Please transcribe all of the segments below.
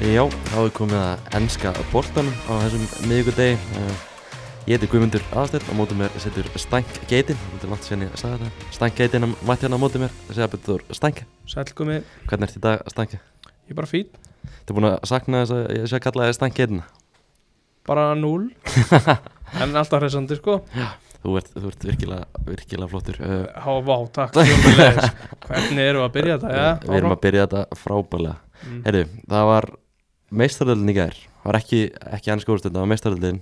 Já, þá er komið að ennska boltanum á þessum miðugudegi. Ég heiti Guðmundur Aðstedt, á mótið mér setur Stænk Geitin, þetta er langt sen ég sagði þetta. Stænk Geitin að mætti hérna á mótið mér, segja betur Stænk. Sælgumi, Hvernig ert í dag Stænk? ég er bara fín Þú er búin að sakna þess að ég sé að kalla þig Stænk Geitina. Bara núl En alltaf hressandi sko Þú ert, þú ert virkilega, virkilega flottur. Uh, Há, vá, takk. Hvernig erum við að byrja þetta? Ja, við erum að byrja þetta frábælega. mm. Herru, það var meistaröldin í gær. Það var ekki, ekki ennska úrstönd, það var meistaröldin.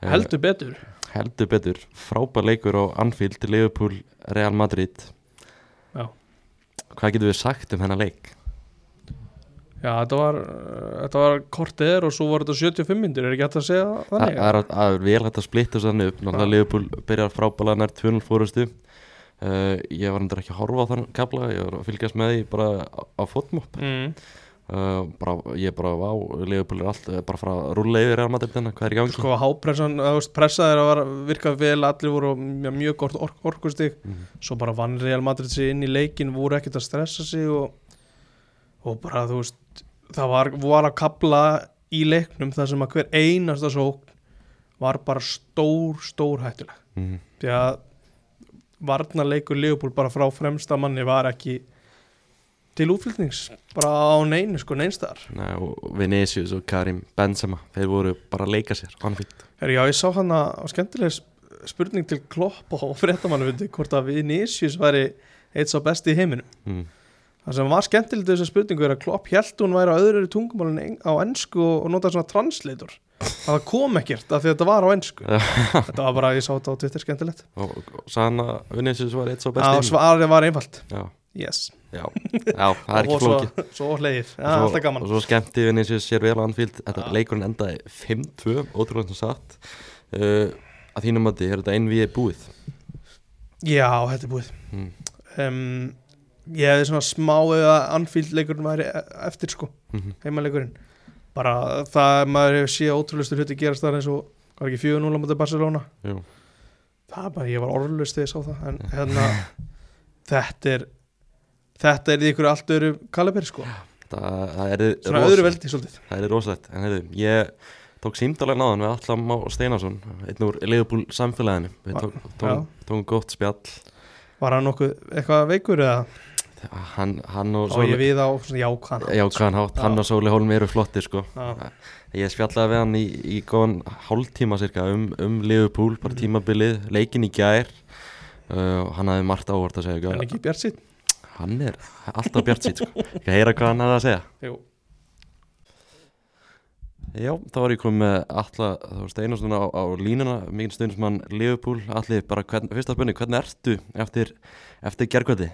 Heldur betur heldur betur frábær leikur á Anfield Liverpool, Real Madrid Já. hvað getur við sagt um hennar leik? Já, þetta var, þetta var kortið og svo var þetta 75 myndir, er ekki hægt að segja Þa, þannig? það er að vel hægt að splitta þannig upp náttúrulega Liverpool byrjar frábælega nær 2-0 fórustu uh, ég var endur ekki að horfa á þann kapla ég var að fylgjast með því bara á, á fotmopp Mm. Uh, bara, ég bara Liverpool er allt eh, bara frá að rúlla yfir Real Madrid hérna, hvað er í gangi? Sko hápressan, þú veist, pressaðir að var virka vel, allir voru með mjög gott ork orkustig Mhm. svo bara vann Real Madrid sig inn í leikin voru ekkert að stressa sig og, og bara þú veist það var, var að kapla í leiknum þar sem að hver einasta sókn var bara stór, stór hættuleg Mm. því að varnarleikur Leopold bara frá fremsta manni var ekki til útfylgnings bara á neinu sko, neinstæðar Nei, og Vinicius og Karim Benzema þeir voru bara að leika sér Herri, já, ég sá hann að skemmtileg sp- spurning til Klopp og fréttamannufundi hvort að Vinicius væri eitt sá besti í heiminum. mm. Það sem var skemmtilegt við þessa spurningu er að Klopp held hún væri á öðru tungumálun á ennsku og, notaði svona translator. að það kom ekkert af því að þetta var á ennsku. þetta var bara, ég sá þetta á Twitter skemmtilegt. og, og sann að Vinicius var eitt svo besti Já, svarið var einfalt. já, Yes. já, já, það er ekki Og svo, flókið hleið. Og, alltaf gaman. og svo skemmti Vinicius sér vel á Anfield þetta Já. leikurinn endaði 5-2 ótrúlega sem satt uh, að þínum mati, er þetta einvið búið Já, þetta er búið. mm. Um, ég hefði svona smá eða Anfield leikurinn væri e- eftir sko. Mm heimalegurinn bara það maður hefur séð ótrúlustur hluti gerast þar eins og var ekki 4-0 á mútið Barcelona Jú. það er bara, ég var orðlust þegar ég sá það en hérna þetta er þetta er í ykkur allt öðru kaliberi sko. Það, það er svona öðru veldi svolítið. Það er rosalegt. En heyrðu, ég tók símdalega náðan við Allam á Steinarsson einn úr Leopold samfélaginu. Við Va- tók, tók, tók gott spjall. Var hann nokkuð eitthvað veikur eða? Hann, hann og Sóli við á svona jákvæðan já, hvaðan hátt, Já. hann og Sóli Hólm eru flottir sko. Já. ég spjallaði við hann í, í góðan hálftíma cirka um, um Liverpool bara Mhm. tímabilið, leikin í gær. Uh, hann hafði margt ávart að segja en ekki bjart sitt hann er alltaf bjart sýt sko. ekki að heyra hvað hann hafði að segja Jú. Já, þá var ég komið með alla þá Steinarsson á, á línuna mikið stundismann Liverpool, allir bara hvern, fyrsta spurning, hvernig ertu eftir, eftir gergöti?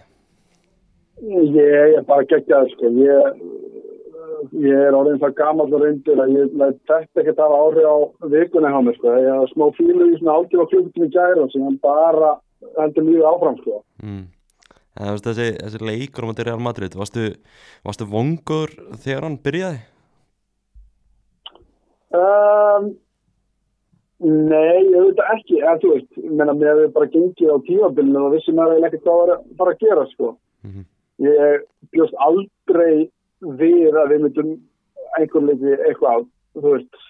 Ég er bara geggjaður sko. Ég, ég er orðin það gammal og reyndur að ég þetta ekki að áhrif á vikunni hjá mér sko. Ég hafa smá fílu í svona áltífa klukkutími gæra sem hann bara hendur lífið áfram sko. Mm. En, veist, þessi, þessi leikur á móti Real Madrid, varstu, varstu vongur þegar hann byrjaði? Um, nei, ég veit ekki. En þú veist, ég mér hefur bara gengið á tímabilinu og vissi maður eiginlega ekki hvað var að fara að gera sko. Mm -hmm. Ég bjóst aldrei við að við myndum einhver leiti eitthvað, þú veist,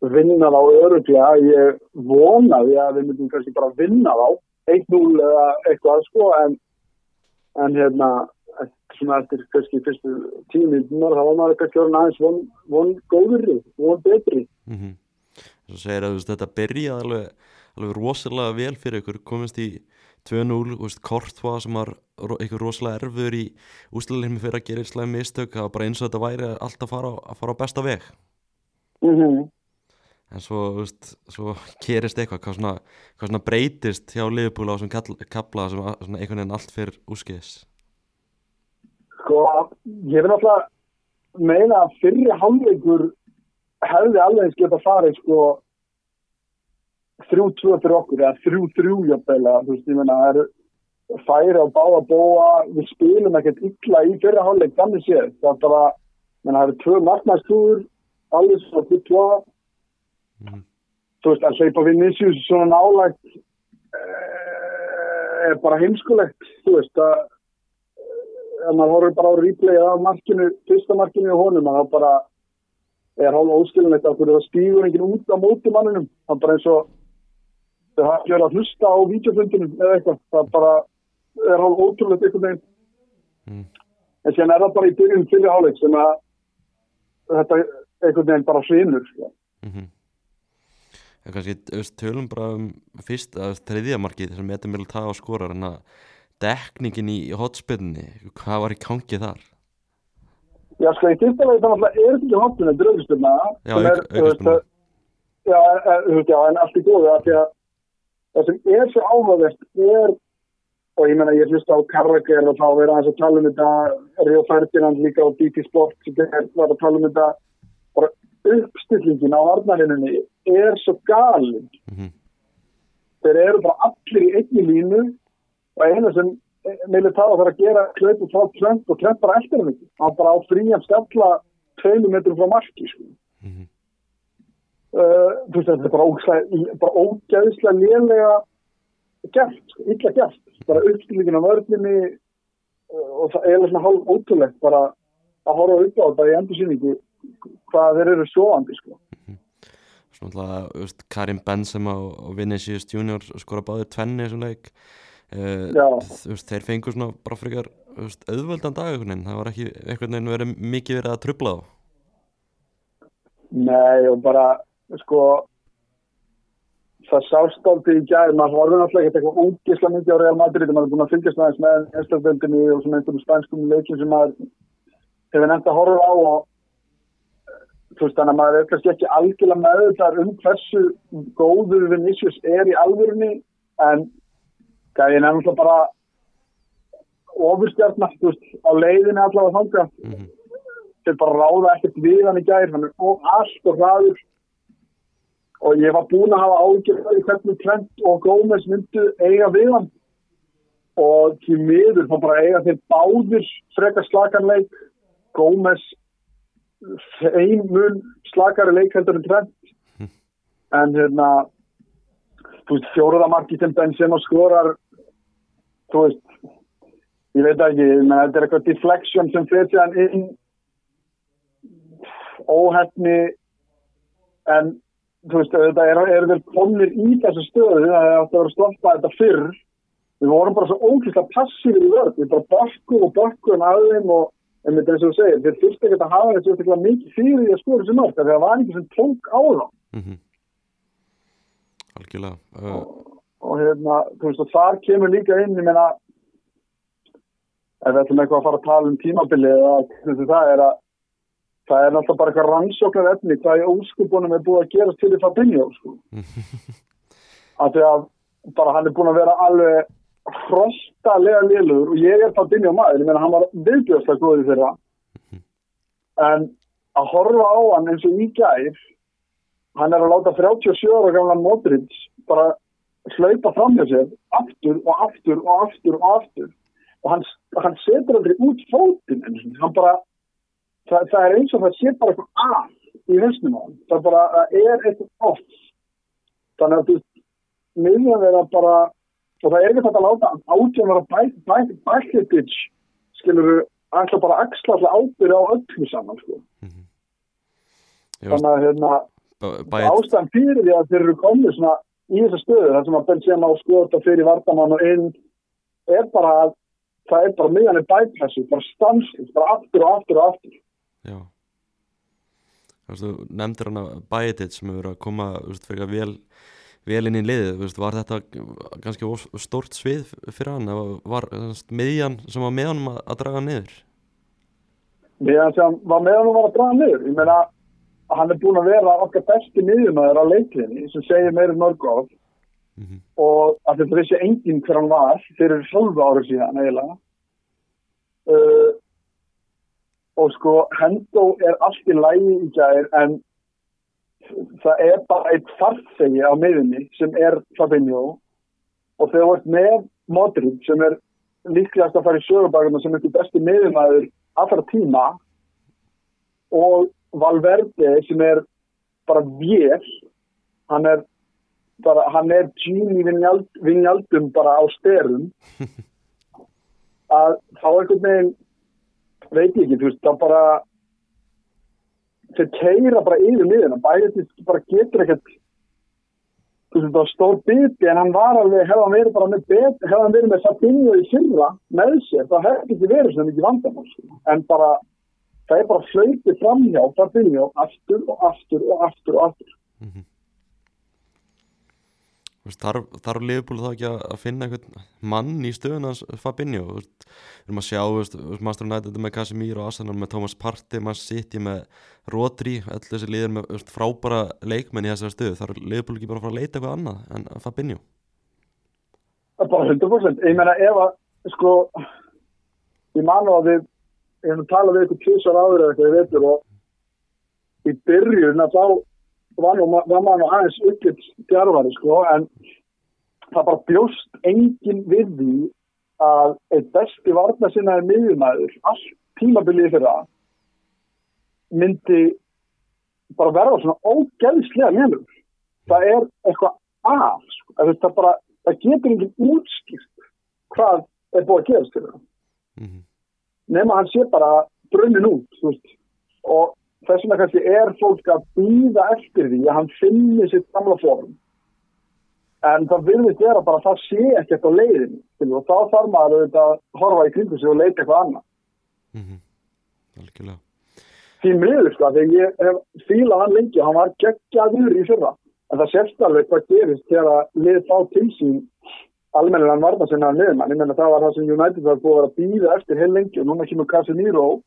vinna þá öruglega. Ég vonaði að við myndum kannski bara vinna þá, 1-0 eða eitthvað, sko, en, en hérna, svona eftir kannski fyrstu tímiðunar, þá var maður kannski orðin aðeins von, von góðri, von betri. Mm -hmm. Svo segir að þetta byrjaði alveg, alveg rosalega vel fyrir ykkur, komist í 2-0, þú veist, Kortva sem var ykkur rosalega erfur í úsliðlinni fyrir að gera slæm mistök, það var bara eins og þetta væri allt að fara, að fara á besta veg. Mm -hmm. En svo, veist, svo gerist eitthvað, hvað svona, hvað svona breytist hjá Liverpool á sem að- svona einhvern veginn allt fyrir úskeiðis. Sko, ég vil náttúrulega meina að fyrri hálfleikur hefði alveg eins geta farið sko þrjú tvö fyrir okkur eða þrjú þrjú jafnvel að þú veist, ég meina það eru færi á báða bóa við spilum ekkert illa í fyrri hálfleik þannig séð, það er bara menna, það eru tvö marknæstúður allir svona fyrir tvoða Mhm. þú veist, að hleypa Vinicius svona nálægt eh, er bara heimskulegt þú veist, að ef maður horfir bara á replay af markinu, fyrsta markinu í honum að þá bara er hálf óskilinleitt að það stígur enginn út á móti manninum það er bara eins og þau hafa ekki verið að hlusta á vídeofundunum eða eitthvað, það bara er hálf ótrúlegt einhvern veginn Mm. en síðan er það bara í byrjun fyrir hálfleik sem að þetta einhvern veginn bara hrinur sko. Mm -hmm. Kannski, þú veist, tölum bara um fyrst, að þriðja markið sem Eti Militao skorar en að dekningin í hotspinni, hvað var í gangi þar? Já, sko, í fyrsta leið þannig að er þetta ekki hoppin þetta er auðvistuna Já, aukaspyrna. Já, e- veist, já, en allt í góðu það sem er svo áhugavert er og ég menna ég hlusta á Karrager og þá aðeins að tala um þetta Rio Ferdinand líka á DT Sport sem er- var að tala um þetta bara uppstillingin á varnarinninni er svo galin Mm -hmm. þeir eru bara allir í einni línu og eina sem Militao þarf að gera hlaupu frá Trent og Trent bara eftir hann ekki hann bara á frían skalla tveimur metrum frá marki sko. Mm -hmm. uh, þú veist þetta er bara, ógæðslega lélega gert, sko, illa gert bara uppstillingin á vörðinni uh, og það er svona hálf ótrúlegt bara að horfa upp á þetta í endursýningu hvað þeir eru sjóandi sko. Alltaf, veist, Karim Benzema og og Vinicius Junior skora báðir tvenni þessum leik. Uh, veist, þeir fengur svona bara frekar auðvöldan dag einhvern veginn, það var ekki einhvern veginn verið mikið verið að trubla þá. Nei og bara sko það sást aldrei í gæð maður horfði náttúrulega eitthvað ógisla mikið á Real Madrid maður er búin að fylgjast með þess með einstakvöldinni og svona einhverjum spænskum leikin sem maður hefur nefnt að horfa á og þú veist þannig að maður er kannski ekki algjörlega með þetta um hversu góður Vinicius er í alvörunni en gæðin er náttúrulega bara ofurstjarnar þú veist á leiðinni allavega þanga mm -hmm. þeir bara ráða ekkert við hann í gær hann er allt og hraður. Og ég var búin að hafa ágjörði hvernig Trent og Gómez myndu eiga við hann. Og til miður þá bara eiga þeir báðir frekar slakanleik Gómez þeim mun slakari leik heldur en Trent. En hérna þú veist fjóruða marki sem Benzema skorar þú veist ég veit ekki, menn þetta er eitthvað deflection sem fyrir sig hann inn óhefni en þú veist, þetta er, er þeir komnir í þessu stöðu það er átt að vera stoppað þetta fyrr. Við vorum bara svo ókvæmst passífið í vörð við bara bakkum og bakkum að þeim og en þetta er eins og þú segir, þeir þurfti ekki að hafa þessu eitthvað mikið fyrir því að skora þessu mörg það var sem tók á þá. Mm -hmm. algjörlega uh, og hérna, þú veist, og þar kemur líka inn, ég meina ef við ætlum eitthvað að fara að tala um tímabili eða það er að það er náttúrulega bara eitthvað rannsóknar efni hvað í óskupunum er búið að gera til því Fabinho, sko. Af því að bara hann er búin að vera alveg hrostalega liðlugur og ég er Fabinho maður, ég meina hann var viðbjörnslega góðið þeirra en að horfa á hann eins og í gær hann er að láta 37 ára gamla Modric bara hlaupa fram hjá sér aftur og aftur og aftur og aftur. Og hann, hann setur aldrei út fótinn eins og hann bara það, það er eins og það sé bara eitthvað að í hausnum á hann það bara, það er eitthvað off. Þannig að þú miðjan er að bara og það er ekki þetta að láta átján vera bækliðbitch skilur þú ætla bara að axla alltaf ábyrði á öllu saman sko. ég veist, þannig að hérna ástæðan fyrir því að þeir eru komið svona í þessa stöðu þar sem að Benzema á skota fyrir vartamann og inn er bara að það er bara miðan er bæpassu, bara stanslið, bara aftur og aftur og aftur. Já Þú nefndir hann að Bætit sem hefur að koma veist, fyrir vel, vel inn í liðið þú veist, var þetta kannski of stórt svið fyrir hann? Var miðjan sem var með honum að, draga niður? Meðan sem var meðan hún var að draga niður, ég meina hann er búin að vera okkar besti miðjumæður á leiklinni sem segir meira mörg of mm -hmm. og að þetta vissi enginn hver hann var fyrir 12 ára síðan eiginlega. Uh, og sko Hendo er allt í lægi í gær en það er bara eitt farþegi á miðunni sem er Fabinho og þegar ert með Modric sem er líklegast að fara í sögubækuna sem er besti miðumæður allra tíma og Valverde sem er bara vél hann er bara, hann er Gini Vinjald, Vinjaldum bara á styrum að þá einhvern veginn veit ég ekki, þú veist, þá bara þeir keira bara yfir miðuna bæði bara getur ekkert þú veist það stór biti en hann var alveg, hefði hann verið bara með bet, hefði hann verið með Fabinho í fyrra með sér, það hefði ekki verið svona mikið vandamál sko. en bara það er bara flöytið framhjá Fabinho aftur og aftur og aftur og aftur. Þú veist, Þarf, þarf Liverpool þá ekki að finna einhvern mann í stöðun hans Fabinho? Þú veist, Við erum að sjá, þú veist, Master United með Casemiro og Arsenal með Thomas Partey Man City með Rodri öll þessi liður með veist, frábæra leikmenn í þessari stöðu. Þarf Liverpool ekki bara að fara að leita eitthvað annað en Fabinho? Það er bara 100% ég meina ef að sko ég man á að við ég hef nú talað við eitthvað tjósar áður eða eitthvað ég veitur og í byrjun að þá var, nú, var nú aðeins uppgitt djarfari sko en það bara bjóst engin við því að eitt besti varna sinna er miðjumæður allt tímabilið fyrir það myndi bara verða svona ógeðslega mjölur það er eitthvað af sko. það, bara, það getur enginn útskýrt hvað er búið að gerast fyrir það mm -hmm. nema hann sé bara brunnin út veist. og þess vegna kannski er fólk að býða eftir því að hann finni sitt gamla form. En það virðist vera bara að það sé ekkert á leiðin og þá þarf maður auðvitað að horfa í kringu sig og leita eitthvað annað. Mm -hmm. Því miður sko, þegar ég hef fílað hann lengi og hann var geggjaður í fyrra. En það sést alveg hvað gerist þegar lið fá til sín almennilega varna sinna að liðmann, ég menna það var það sem United var búið að býða eftir heil lengi og núna kemur Casemiro. og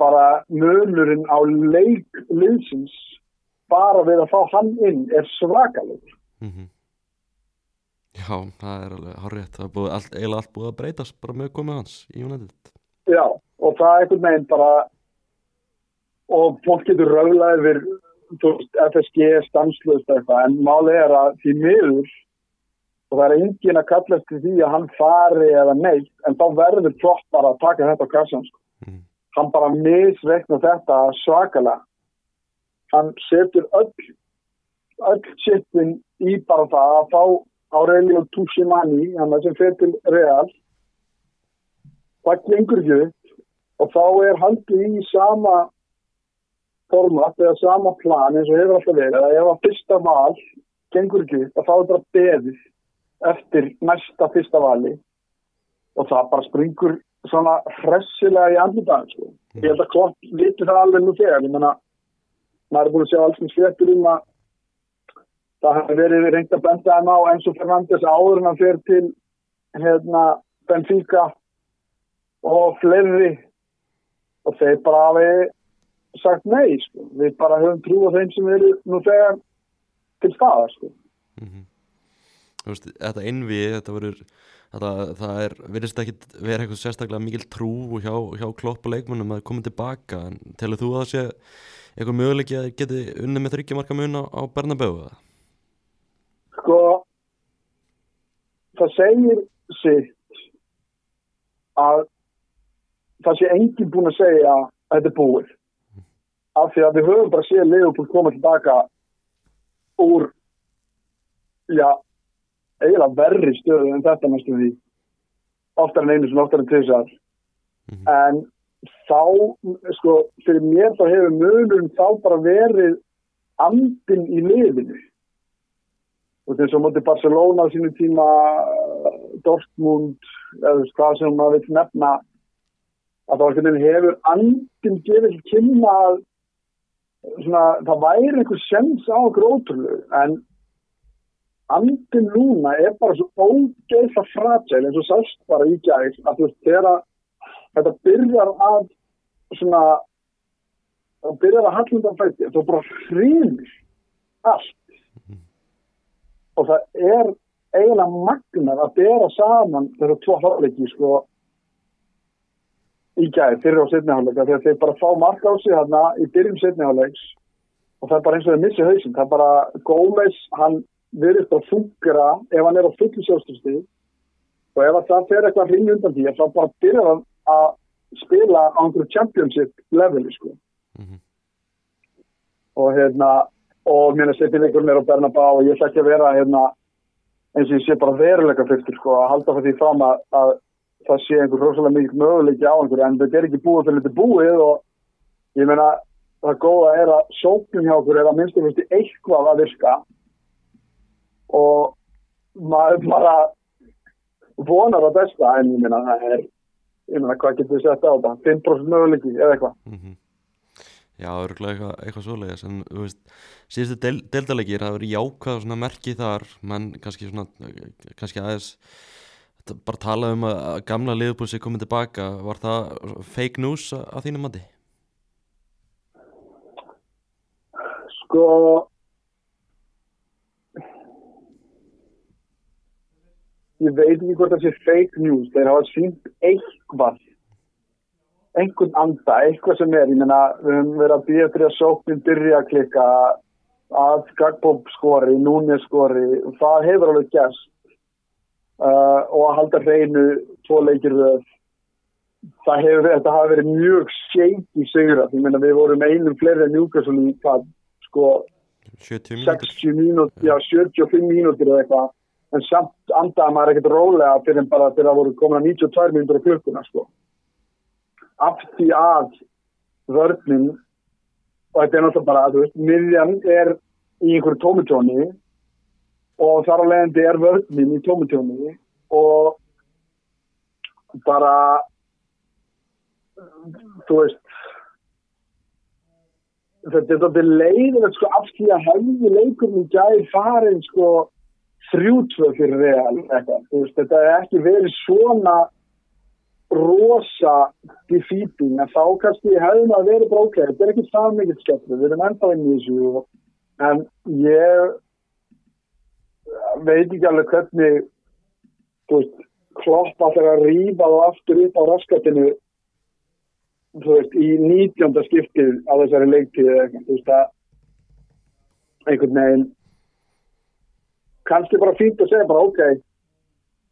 bara munurinn á leik liðsins bara við að fá hann inn er svakaleg mm -hmm. Já, það er alveg horrið það er búið, allt, eiginlega allt búið að breytast bara með komið hans í United Já, og það er einhvern veginn bara og fólk getur röflað yfir FSG stanslust eitthvað, en málið er að því miður og það er engin að kallast til því að hann fari eða neitt, en þá verður flott bara að taka þetta á kassan sko. Hann bara misveikna þetta svakalega. Hann setur öll öll sittin í bara það að fá Aurelio Tushimani hann sem fer til Real. Það gengur ekki og þá er haldið í sama format eða sama plan eins og hefur alltaf verið að ef að fyrsta val gengur ekki þá er bara beðið eftir næsta fyrsta vali. Og það bara springur svona hressilega í andlutan sko. ég held að klopp viti það alveg nú þegar ég menna maður er búin að sjá alls með svettur um að það hefur verið reynd að benda þeim á eins og Fernandes áður en hann fer til hérna Benfica og fleiri og þeir bara hafi sagt nei sko. við bara höfum trú á þeim sem eru nú þegar til staða sko. Mm -hmm. Veist, Þetta innvið þetta verður það er, verðist ekki vera eitthvað sérstaklega mikil trú hjá, hjá klopp og leikmennum að koma tilbaka. En telur þú að það sé eitthvað möguleiki að geti unni með þryggjamarka mun á, á Bernabeu Sko það segir sitt að það sé enginn búin að segja að þetta er búið. Af því að við höfum bara séð Leopold koma tilbaka úr já, eiginlega verri stöðu en þetta næstu því. Oftar en einu sem oftar en tvisar mm -hmm. en þá, sko, fyrir mér þá hefur munum þá bara verið andin í liðinu. Og þess að móti Barcelona á sínu tíma Dortmund eða hvað sem maður vil nefna að það hefur andin gefið kynna að svona, það væri einhver sens á ótrúlega. En andin núna er bara svo ógeðsa fratjæl eins og sást bara í gæð að þú veist þegar þetta byrjar að svona það byrjar að hallunda fætti þá bara hrýnir allt. Og það er eiginlega magnar að bera saman þessar tvo hálfleiki sko í gæði fyrir á setniháleika þegar þeir bara fá mark á sig hérna í byrjum setniháleiks og það er bara eins og þeir missi hausinn það er bara Gómez, hann verður bara fungera ef hann er á fullu sjálfstöðstíð og ef það fer eitthvað hring undan því þá bara byrjar hann að spila á einhverju championship leveli sko. Mm -hmm. og hérna og mér er setnileikurinn er á Bernabá og ég ætla ekki að vera hérna eins og ég sé bara veruleika fyrstur sko að halda fyrir því fram að, að það sé einhver rosalega mikið möguleiki á einhverju en þetta er ekki búið til þetta búið og ég meina það góða er að sóknum hjá okkur er að fyrstu eitthvað að virka og maður bara vonar að besta en ég meina það er ég meina hvað getur við sett á þetta? 5% möguleiki eða eitthvað? Mm Já, örgulega eitthvað, eitthvað svoleiðis en þú veist, síðustu del, deltalegir það verið jákvæð svona merki þar menn kannski svona, kannski aðeins bara tala um að gamla liðbúsi komið tilbaka var það fake news að, þínum mati? sko ég veit ekki hvort það sé fake news þeir hafa sínt eitthvað einhvern anda, eitthvað sem er ég meina, við höfum verið að býja fyrir að sóknin byrja að klikka að Gagbob skori, Núni skori það hefur alveg gæst uh, og að halda hreinu tvo leikir það hefur, þetta hafi verið mjög shake í sigra, ég meina við vorum einum fleiri en Newcastle í hvað sko 70 mínútur. 60 mínútur, já 75 mínútur eða eitthvað, en samt andaði maður ekkert rólega fyrir en bara þegar það voru komin að 92 mínútur á klukkuna sko. Af því að vörninn og þetta er náttúrulega bara, þú veist, miðjan er í einhverju tómitjóni og þar á leiðandi er vörninn í tómitjóni og bara þú veist þetta er þetta leiðilegt sko af því að hefði leikurinn gæði farin sko þrjútvöð fyrir real veist, þetta er ekki verið svona rosa defeating en þá kannski hefðum að vera bróklega, þetta er ekki það mikið skemmtileg, við erum ennþá inn í þessu en ég veit ekki alveg hvernig veist, klopp að rýfa það aftur upp á raskatinu veist, í 19. skiptið á þessari leiktíð einhvern veginn kannski bara fínt að segja bara ok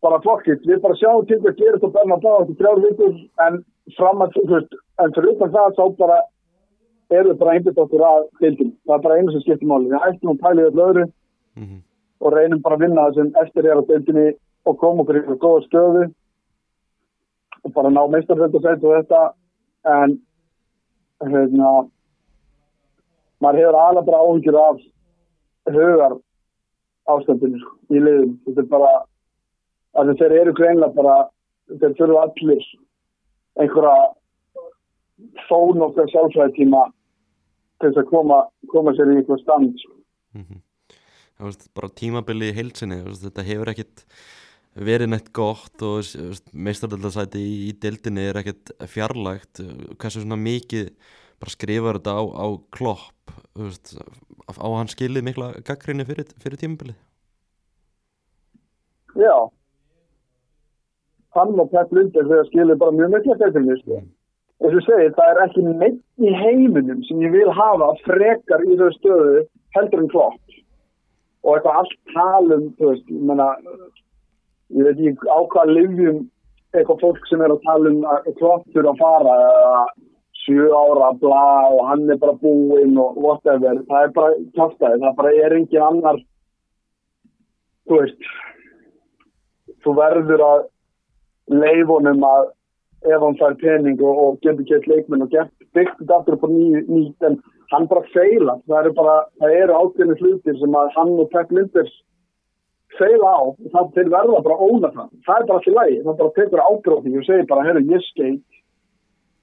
bara flokkit, við bara sjáum til hvað gerir þetta benn að bá þetta þrjár vikur en fram að þú veist, en fyrir utan það þá bara eru við bara einbit okkur að deildin, það er bara einu sem skiptir máli við hættum að pæla þetta öðru mm -hmm. og reynum bara að vinna það sem eftir er á deildinni og koma okkur eitthvað góða stöðu og bara ná meistarfjöldasætt og þetta en hérna maður hefur alveg bara áhyggjur af högar ástandinu sko, í liðum þetta er bara að þeir eru greinlega bara þeir þurfu allir einhverja þón okkar sjálfsvæði tíma til þess að koma, koma sér í einhver stand sko. Mm -hmm. Það veist, bara tímabili í heilsinni, þetta hefur ekkit verið neitt gott og meistardaldarsæti í, í deildinni er ekkit fjarlægt hversu svona mikið bara skrifar þetta á, á klopp veist, á hann skilið mikla gaggrinni fyrir, fyrir tímabili Já. Hann og Pep Lundir þegar skilið bara mjög mikla gaggrinni sko. eins og segir, það er ekki neitt í heiminum sem ég vil hafa frekar í þau stöðu heldur en klopp. Og eitthvað allt talum veist, ég menna ég veit ekki á hvað livjum eitthvað fólk sem er að tala um að klottur að fara eða sjö ára bla og hann er bara búinn og whatever, það er bara kjáftæði, það bara er engin annar þú veist þú verður að leifunum að ef hann fær pening og, og getur gett leikmenn og gett byggt þetta aftur upp á nýtt en hann bara feila, það eru bara það eru ákveðinu hlutir sem að hann og Pep Linders feila á. Það til verða bara óna það. Það er bara allir lægi, það bara tekur ágróti og segir bara, herru, ég skeit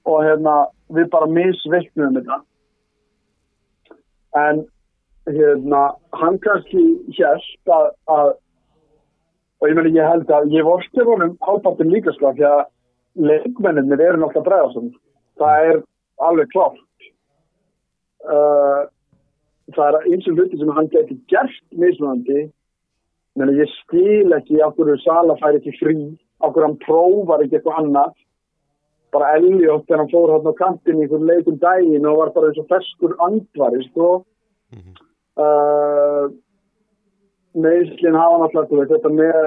og hérna, við bara misveiknum þetta. En hérna, hann kannski hérst að, að og ég meni, ég held að ég vorsti honum ápartin líka sko, því að leikmenninir eru náttúrulega bregðarsum það er alveg klárt. Uh, það er eins og hluti sem hann getur gert mismunandi. En ég stíl ekki okkur Sala fær ekki frí okkur hann prófar ekki eitthvað annað bara Elliot þegar hann fór hann á kantin í einhvern leikum dægin og var bara eins og ferskur andvari sko mm -hmm. uh, meðslinn hafa náttúrulega þetta með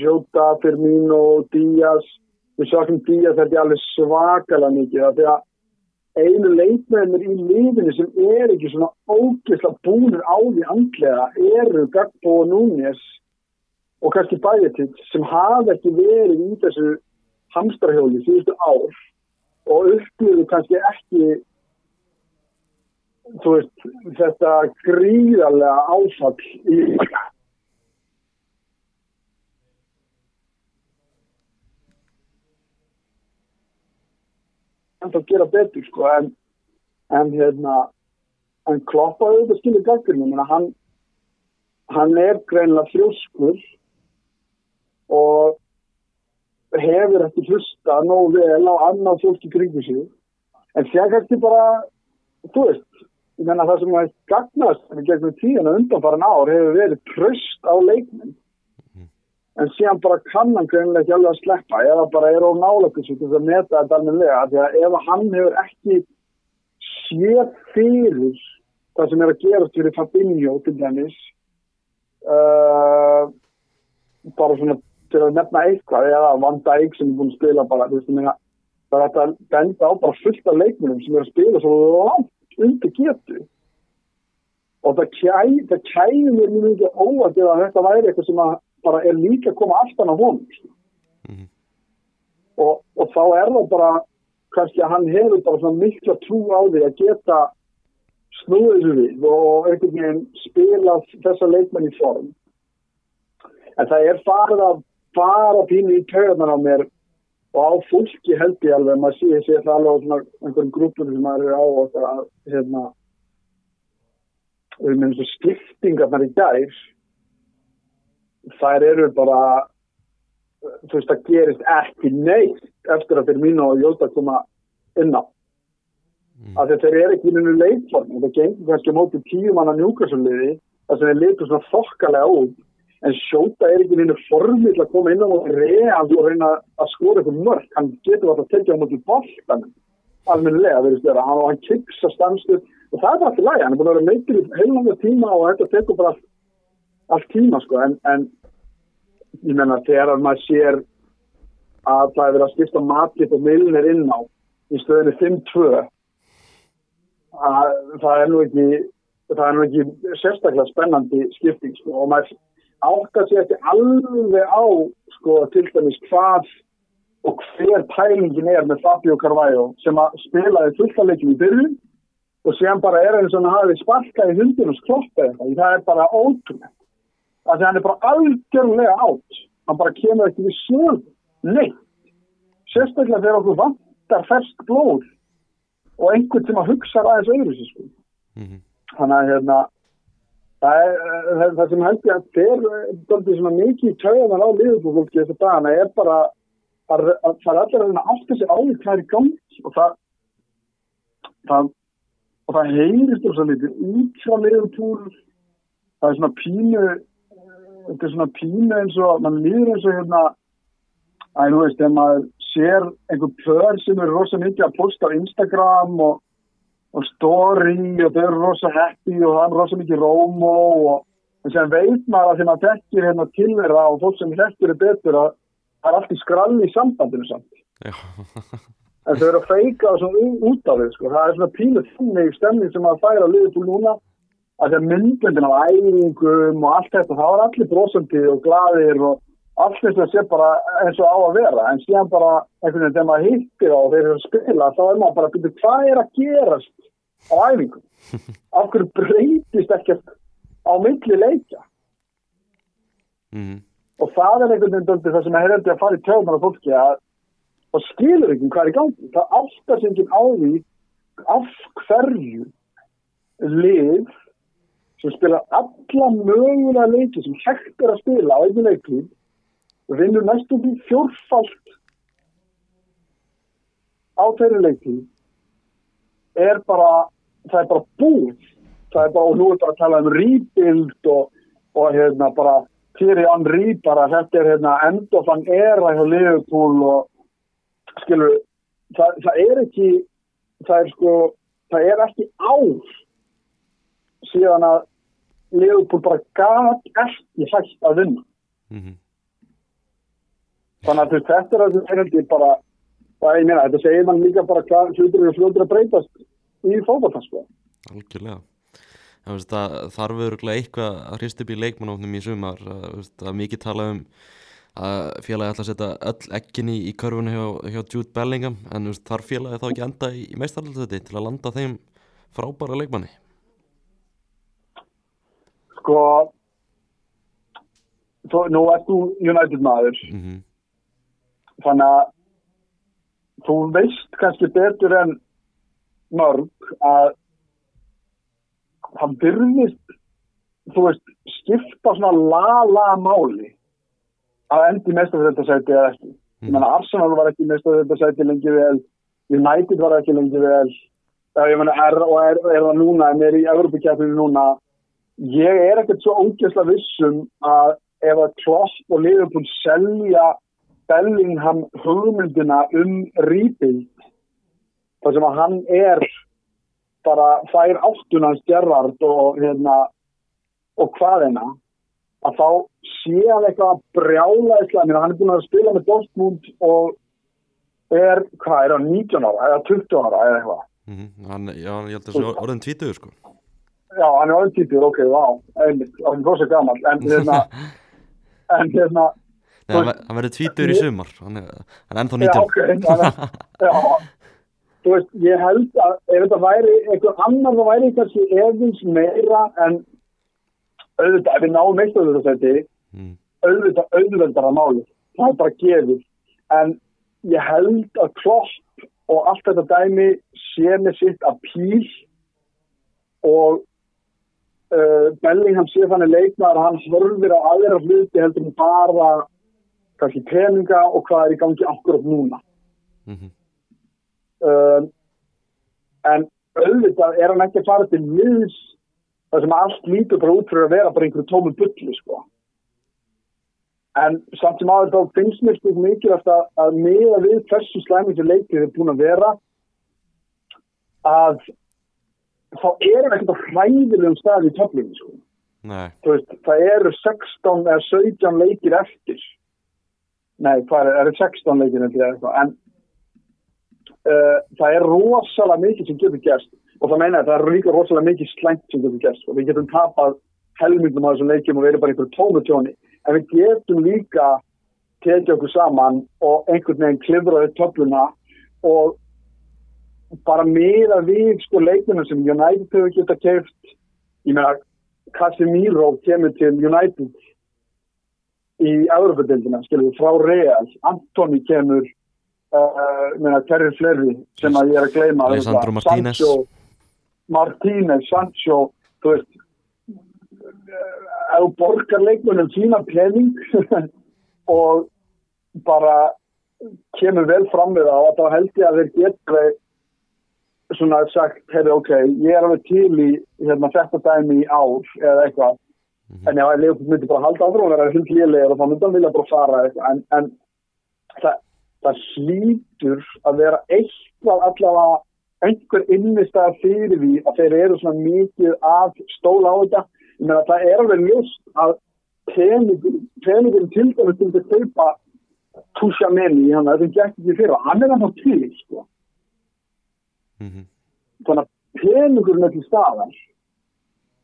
Jota, Firmino, Díaz við sjáum Díaz þetta er alveg svakalega mikið það er að einu leikmennir í lífinu sem er ekki svona ógeðsla búinir á því andlega eru Gagbo og Núnes og kannski Bæjetitt sem hafa ekki verið í þessu hamstrahjóli síðustu ár og upplýðu kannski ekki veist, þetta gríðarlega áfall í það gera betur sko en, en hérna en kloppaði þetta skilir gaggrinu hann, hann er greinlega þrjóskur og hefur ekki hlusta nógu vel á annað fólk í kringu sig. En sér kannski bara þú veist, ég menna það sem að gagnast gegnum tíðan og undanfæran ár hefur verið tröst á leikminn en síðan bara kann hann greinlega ekki alveg að sleppa eða bara er á svo til að meta þetta almenlega því að ef hann hefur ekki séð fyrir það sem er að gerast fyrir Fabinho til dæmis uh, bara svona til að nefna eitthvað eða Van Dijk sem er búin að spila bara það er þetta að benda á bara fullt af leikmunum sem er að spila svo langt undir getu. Og það kæði það kæði mér mjög mikið óvært eða þetta væri eitthvað sem að bara er líka að koma aftan á honum mm -hmm. og, og þá er það bara kannski að hann hefur bara svona mikla trú á því að geta þessu við og einhvern veginn spila þessa leikmenn í form. En það er farið að fara pínu í töðunar á mér og á fólki held ég alveg maður sé, sé það alveg á svona einhverjum grúpur sem maður er á og það hérna við minnum svo skiptingarnar í gærs þær eru bara þú veist það gerist ekki neitt eftir að fyrir mínu og Jóta koma inn á mm. af því að þeir eru ekki inn í leikform og það gengur kannski mótið tíu manna njúkassuliði þar sem þeir litur svona þokkalega út en Sjóta er ekki inn í formið til að koma inn á og reyna og reyna að skóra eitthvað mörg hann getur alltaf að tekja á mótið boltan almennilega verðist vera. Hann, hann kipsa stanstuð og það er alltaf læg hann er búin að vera meitur í heilanga tíma og þetta tekur bara allt allt tíma sko. En, en ég menna þegar maður sér að það er verið að skipta matið og milnir inn á í stöðinu 5-2 það er nú ekki það er nú ekki sérstaklega spennandi skipting sko. Og maður átt að sé ekki alveg á sko til dæmis hvað og hver pælingin er með Fabio Carvalho sem að spilaði fulltalegjum í byrjun og sem bara er eins og hann hafi sparkað í hundin og skloppið þetta það er bara ótrúlega að hann er bara algjörlega átt hann bara kemur ekki við sjálf neitt sérstaklega þegar okkur vantar fersk blóð og einhvern sem að hugsa aðeins öðru sko. mm -hmm. þannig að hérna það, er, það, það sem held ég að þeir er mikið tauðan á liðbúrfólki þess að dana er bara að, að það er allir að átta sig á því hvað er í gangi. Og það það og það heyrist þess að litið út frá liðbúr það er svona pínu þetta er svona pínu eins og mann líður eins og hérna að þú veist, þegar maður sér einhver pör sem eru rosa mikið að posta á Instagram og, og story og þau eru rosa happy og það er rosa mikið rómo og að veit maður að þegar maður tekir hérna tilverða og fólk sem hlættur er betur að það er allt í skralli í sambandinu samt. En þau eru að feika út af þau sko. það er svona pínu þannig stemning sem maður fær að liða til núna að það myndbundin á æfingum og allt þetta, það var allir brosandi og gladir og allt þess að sé bara eins og á að vera, en síðan bara einhvern veginn þegar maður hittir og þeir eru að spila þá er maður bara að byrja hvað er að gerast á æfingum af hverju breytist ekkert á milli leikja? Mm -hmm. og það er einhvern veginn það sem er hefðið að fara í tjóðan á fólki að það skilur ekki hvað er í gangi. Það áttast enginn á því af hverju lið sem spila alla mögulega leiki sem hægt er að spila á einu leikli og vinnur næstum því fjórfalt á þeirri leikli er bara það er bara búið það er bara, og nú er bara að tala um rebuild og, og hérna bara Thierry Henry bara þetta er hérna endofan era hjá Liverpool og skilur það, það er ekki það er sko, það er ekki ár síðan að Leopold bara gaf ekki hægt að vinna mm -hmm. þannig að þetta er að þetta er bara og ég meina þetta segir mann líka bara hvað hlutur eru fljóður að breytast í fókbaltansko Algjörlega. Það þarf verið eitthvað að hrist upp í leikmannofnum í sumar. Að mikið tala um að félagi ætla að setja öll ekkinni í körfunni hjá, hjá Jude Bellingham en þarf félagi þá ekki enda í, meistarhaldsöti til að landa þeim frábæra leikmanni? Sko þú, nú ert þú United maður. Mm -hmm. þannig að þú veist kannski betur en mörg að það byrðist þú veist, skipta svona la-la máli að endi mestafjöldasæti eða ekki. Ég menna Arsenal var ekki mestafjöldasæti lengi vel United var ekki lengi vel. Ég menna er er, er það núna en er í Evropakjæfinu núna. Ég er ekkert svo ógæsla vissum að ef að Klopp og Liverpool selja Bellingham hugmyndina um rebuild þar sem að hann er bara þær áttunans gerðard og hérna og hvað hérna að þá sé hann eitthvað að brjála eitthvað, hann er búin að spila með Dortmund og er, hvað er hann, 19 ára eða 20 ára eða eitthvað Mm -hmm. hann, já, ég held að það sé orðin tvítugur sko Já, hann er orðin títur, ok, vá, einmitt, hann er góðslega gammal, en hérna, en hérna, Nei, hann, ver- hann verður tvítugur í sumar hann er, ennþá já, 19 ok, já, þú veist, ég held að ef þetta væri einhver annar, þá væri kannski efins meira en auðvitað, ef við náum eitt auðvitað mm. auðvitað auðveldara máli, það er bara gefið, en ég held að klopp og allt þetta dæmi sé með sitt að píl og uh, Bellingham sé þannig leikmaður að hann horfir á aðra hluti heldur en bara kannski peninga og hvað er í gangi akkurat núna. Mm -hmm. uh, en auðvitað er hann ekki að fara til viðs þar sem allt lítur bara út fyrir að vera bara einhverju tómum bulli sko. En samt sem aður þá finnst mér sko mikilvægt að, að miða við hversu slæmi sem leikið er búin að vera að þá erum ekkert á hræðilegum stað í töflunum sko. Nei, Þú veist, það eru 16 eða 17 leikir eftir nei, hvað er, eru 16 leikir en uh, það er rosalega mikið sem getur gerst. Og það meina að það er líka rosalega mikið slæmt sem getur gerst. Og við getum tapað helmyndum á þessum leikjum og verið bara einhverju tómutjóni en við getum líka tekið okkur saman og einhvern veginn klifraði töfluna og bara miða við sko leikina sem United hefur geta keift ég meina Casemiro kemur til United í Európa-dildina, skilur frá Real Antoni kemur uh, meina, hverju fleiri sem að ég er að gleyma Alessandro. Martínez. Sancho, Martínez, Sancho þú veist ef þú borgar leikmunum sína pening og bara kemur vel fram við það þá held ég að þeir geta svona sagt, heyrðu, ok, ég er alveg til í hérna, þetta dæmi í ár eða eitthvað, en ef að Leopold myndi bara halda áfram og vera hund lélegur og þá myndi hann vilja bara fara eitthvað, en, en það, það hlýtur að vera eitthvað allavega einhver innistæða fyrir því að þeir eru svona mikið að stóla á þetta, ég meina það er alveg ljóst að peningur til dæmis til að kaupa Tusha Menni, hann er það gekk ekki fyrir, hann er hann á til, sko. Mm -hmm. þannig að peningurinn er til staðar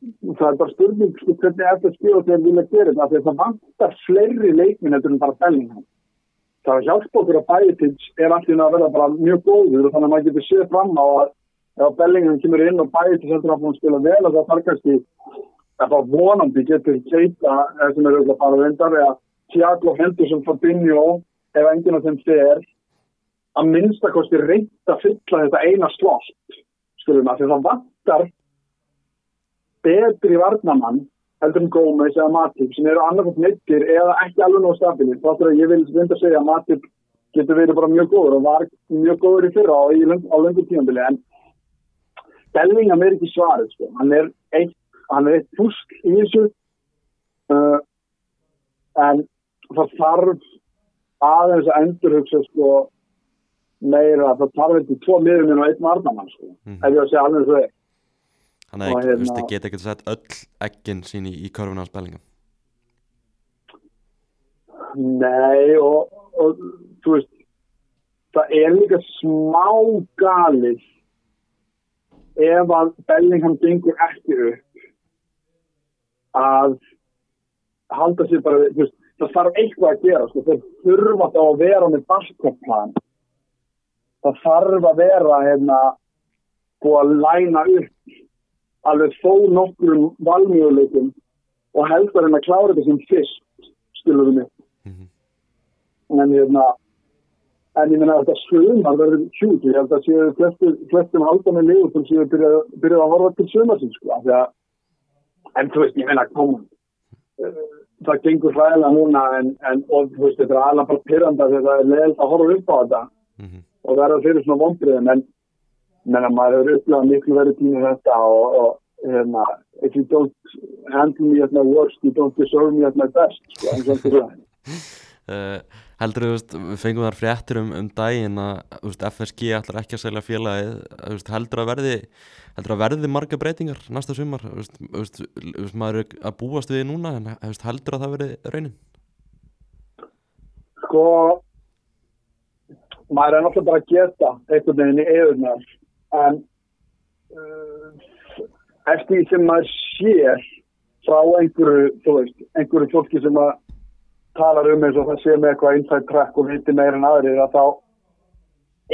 það er bara spurning sko, hvernig eftir skjóð þegar vilja gera þetta? Því að það vantar fleiri leikminn eftir en bara Bellingham. Það er hjálp okkur að Bætins er allir að verða bara mjög góður og þannig að maður getur séð fram á að ef Bellingham kemur inn og Bætins heldur að hún spila vel og það þarf kannski að það vonandi getur keita eða sem eru að fara vendar eða Tiago Henderson Fabinho ef enginn af þeim fer að minnstakosti reynt að fylla þetta eina slott skulum að því það vantar betri varnamann heldur en Gómez eða Matip sem eru annarkvæmt neittir eða ekki alveg nóg stabilið þá er ég vil vinda að segja að Matip getur verið bara mjög góður og var mjög góður í fyrra á, á löngu tímabili en Bellingham er ekki svarið sko. hann er eitt, hann er eitt fusk í þessu uh, en það þarf aðeins að endurhugsa sko meira, það þarf ekki tvo miðurinn og einn varnamann sko, Mhm. ef ég að segja alveg er Þannig Og að hérna- hérna... þið geta ekki sett öll eggin sín í, í körfuna hans Bellingham Nei og, og þú veist það er líka smá galið ef að Bellingham gengur ekki upp að halda sér bara þú veist, það þarf eitthvað að gera sko, þeir þurfa þá að vera með basketplan það þarf að vera hérna búið að læna upp alveg þó nokkrum valmjöguleikum og helst að reyna að klára þetta sem fyrst, skilur við mig. Mhm. En hérna, en ég meina að þetta sumar verður hjút, ég held að séu flestum, haldan með liður sem séu byrjað, byrjað að horfa til sumarsins, sko, að, en þú veist, ég meina, komum, það gengur hræðilega núna en, en og þú veist, þetta er alveg bara pyrranda að það er leiðilegt að horfa upp á þetta Mhm. og verða fyrir svona vonbriðum en menna maður hefur upplegað miklu verið tími þetta og, og hérna, if you don't handle me at my worst you don't deserve me at my best sko, eins og þetta er Uh, heldur þú við fengum þar fréttir um, um daginn að FSG ætlar ekki að selja félagið veist, heldur að verði heldur að verði marga breytingar næsta sumar veist, veist, maður er að búast við núna en heldur að það verði raunin? Sko maður er náttúrulega bara að geta einhvern veginn í eðurnar en uh, eftir því sem maður sér frá einhverju, þú veist, einhverju fólki sem að talar um eins og það sé með eitthvað inside track og viti meira en aðrir að þá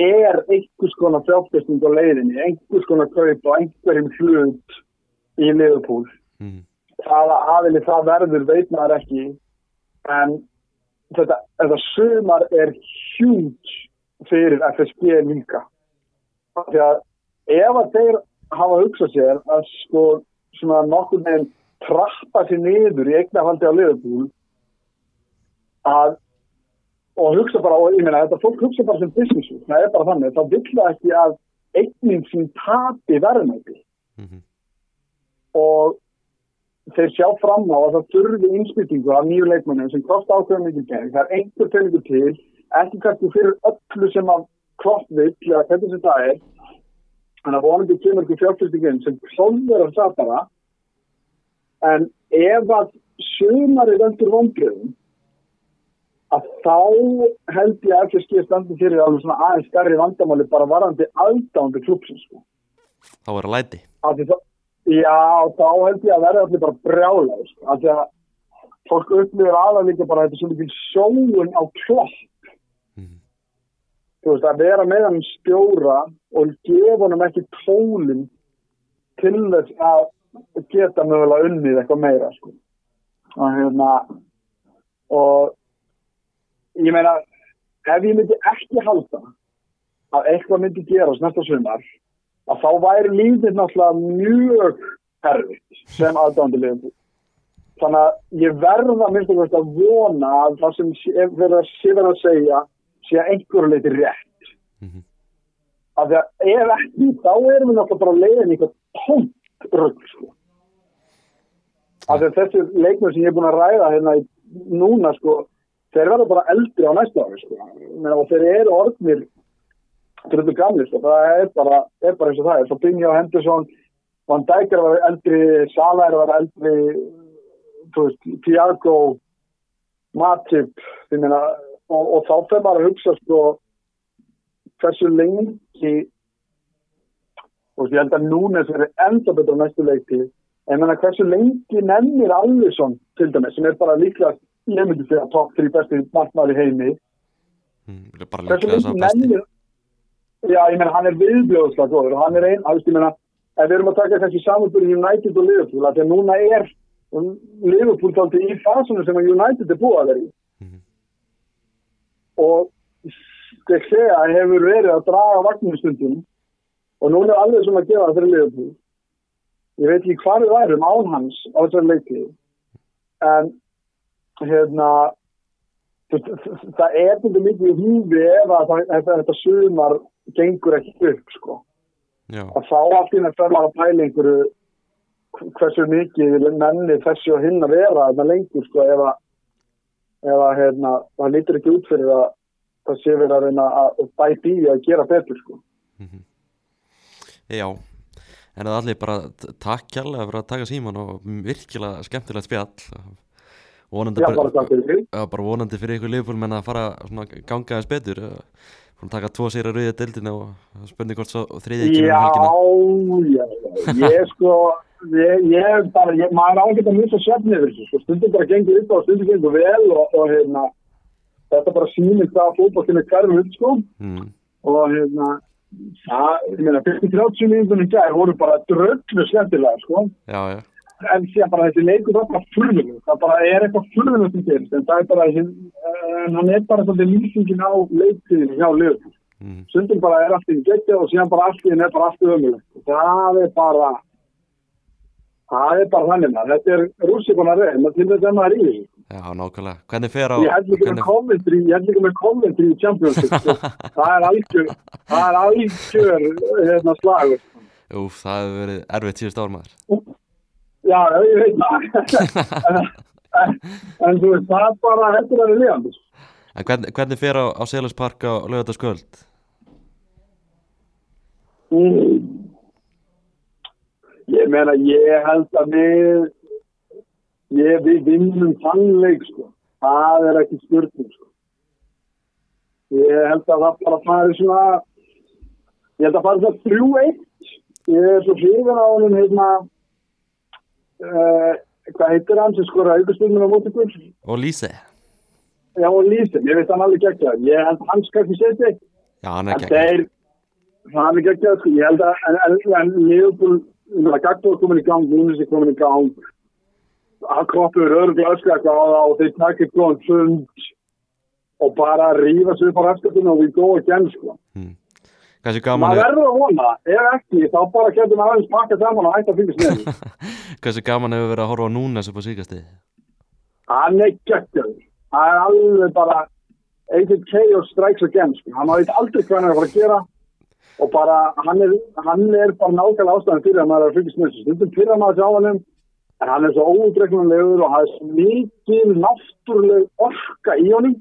er einhvers konar fjárfesting á leiðinni, einhvers konar kaup og einhverjum hlut í Liverpool mm. hvaða aðili það verður veit maður ekki en þetta, þetta sumar er hjút fyrir FSG líka því að ef að þeir hafa hugsað sér að sko svona nokkur með trappa sér niður í eignafaldi á Liverpool að og hugsa bara, og ég meina þetta fólk hugsa bara sem businessu, það er bara þannig þá vill það ekki að eignin sín tapi verðmæti Mm og þeir sjá fram á að það þurfi innspýtingu af nýju leikmannum sem kosta ákveðum mikið geng. Það er einhver peningur til, ekki kannski fyrir öllu sem að klopp vill, eða hvernig sem það er. Þannig að vonandi kemur ekki fjárfyrstingin sem að satara. En ef að sumari vendur vonbröðum, að þá held ég að FSG standi fyrir alveg svona aðeins stærri vandamáli bara varandi aðdándu klubsins. Sko. þá er að læti það- Já, þá held ég að verða allir bara brjála sko. að fólk upplifir aðað líka bara þetta svo mikið sjóun á Mhm. Þú veist að vera með hann stjóra og gefa honum ekki tólin til þess að geta mögulega unnið eitthvað meira sko. og hérna og ég meina ef ég myndi ekki halda að eitthvað myndi gerast næsta sumar að þá væri lífið náttúrulega mjög erfitt sem aðdándu liðum þannig að ég verða minnst að vona að það sem verið að segja sé einhverju leiti rétt Mhm. af því að ef ekki þá erum við náttúrulega bara að leiðin í eitthvað tómt rögg sko. af því að þessi leikmur sem ég er búin að ræða hérna í, núna sko þeir verða bara eldri á næsta ári sko. Og þeir eru orðnir dröldu gamli sko. það er bara, er bara eins og það er svo Binja og Henderson Van Dijk er að vera eldri Sala er að vera eldri Tiago Matip meina, og, og þá fyrir bara að hugsa sko hversu lengi og ég held að núna þessi er enda betur næstu leikti en menna hversu lengi nennir Alisson til dæmis sem er bara líklega ég myndi segja top 3 besti í heimi mm. hversu lengi að nennir já ég menna hann er viðbjóðslega góður og hann er einn, alveg ég menna ef við erum að taka kannski samanbyrði United og Liverpool af því að núna er Liverpool þátti í fasunum sem að United er búið að vera í. Og ég segja að hefur verið að draga vagnum stundum. Og núna er alveg sem að gefa það fyrir Liverpool. Ég veit ekki hvað við værum án hans á þessari leiki. En hérna það er þetta mikið í húfi ef að þetta, þetta sumar gengur ekki upp sko. Já, að þá allt inn að fyrir að pæla einhverju hversu mikið menni þessi og hinn að vera þarna lengur sko ef að ef að hérna, það lítur ekki út fyrir að það sé verið að reyna að bæti í að gera betur sko. Mhm. já. En það allir bara takk kjærlega fyrir að taka síman og virkilega skemmtilegt spjall. Vonandi, Já, bara fyrir Já, bara vonandi fyrir ykkur liðbúl menn að fara svona að ganga aðeins betur. Fórum taka tvo sér að rauðja deildina og spurning hvort svo þriðið Já, um helgina. já, já, ég sko ég, ég bara, ég, maður á að missa svefni yfir þessu, sko, stundum bara gengur upp og stundum gengur vel og, og hérna þetta bara sýnir hvað fótballtinn er hverjum upp sko mm. og hérna það, ég meina, 30 minnunum í gær voru bara dröllu skemmtilega, sko. Já, já, En síðan bara þessi leikur það bara furðulegt. Það bara er eitthvað furðulegt sem gerist. En það er bara, en hann er bara svolítið lýsingin á leiktiðinu hjá Liverpool. mm, Sundum bara er allt í gegja og síðan bara allt í henni er bara allt ömulegt. Það er bara, það er bara þannig maður. Þetta er rússikonar reyð, maður til þess að maður er í þessu. já, nákvæmlega Hvernig fer á Ég held líka með hvernig, kommentri, ég held líka með kommentri í Championship. sko. það er algjör, það er algjör hérna slagur. Úf, það hefur verið erfitt síðust ár maður Já, ég veit það. en, en þú veist, það er bara, er að liðandi. En hvernig, hvernig fer á, á Seluspark á lögataskvöld? Mm. Ég meina, ég held að við, ég, við vinnum þannleik, sko. Það er ekki spurning, sko. Ég held að það bara fari svona, ég held að fari svona þrjú eitt. Ég er svo hrifin á honum, hérna, uh, hvað heitir hann sem skora aukasturnum á móti ykkur? Og Lýse? Já, og Lýsum, ég veit hann alveg gegn það. Ég held að hann skal ekki setja eitt. Já, hann En er ekki þeir, það er ekki ekki, ég held að, en, en, en Leopold, Gagbo er komin í gang, er komin í gang, hann kroppur örgulega öskaka á það og þeir takkir góðan fund og bara rífa sér upp á ræfskapinu og við góða again, sko. Gaman, Maður er, verður að vona, ef ekki, þá bara getur maður aðeins pakka saman og hætta að fylgjast með. hversu gaman hefur verið að horfa á Núnes upp á síkastið? Hann er geggjaður. Það er alveg bara Agent Chaos strikes again, sko. Hann veit aldrei hvað hann er að fara að gera og bara, hann er, hann er bara nákvæmlega ástæðan fyrir að maður er að fylgjast með þessu. Stundum fyrir að maður sjá hann um, en hann er svo ódregnanlegur og það er svo mikið náttúruleg orka í honum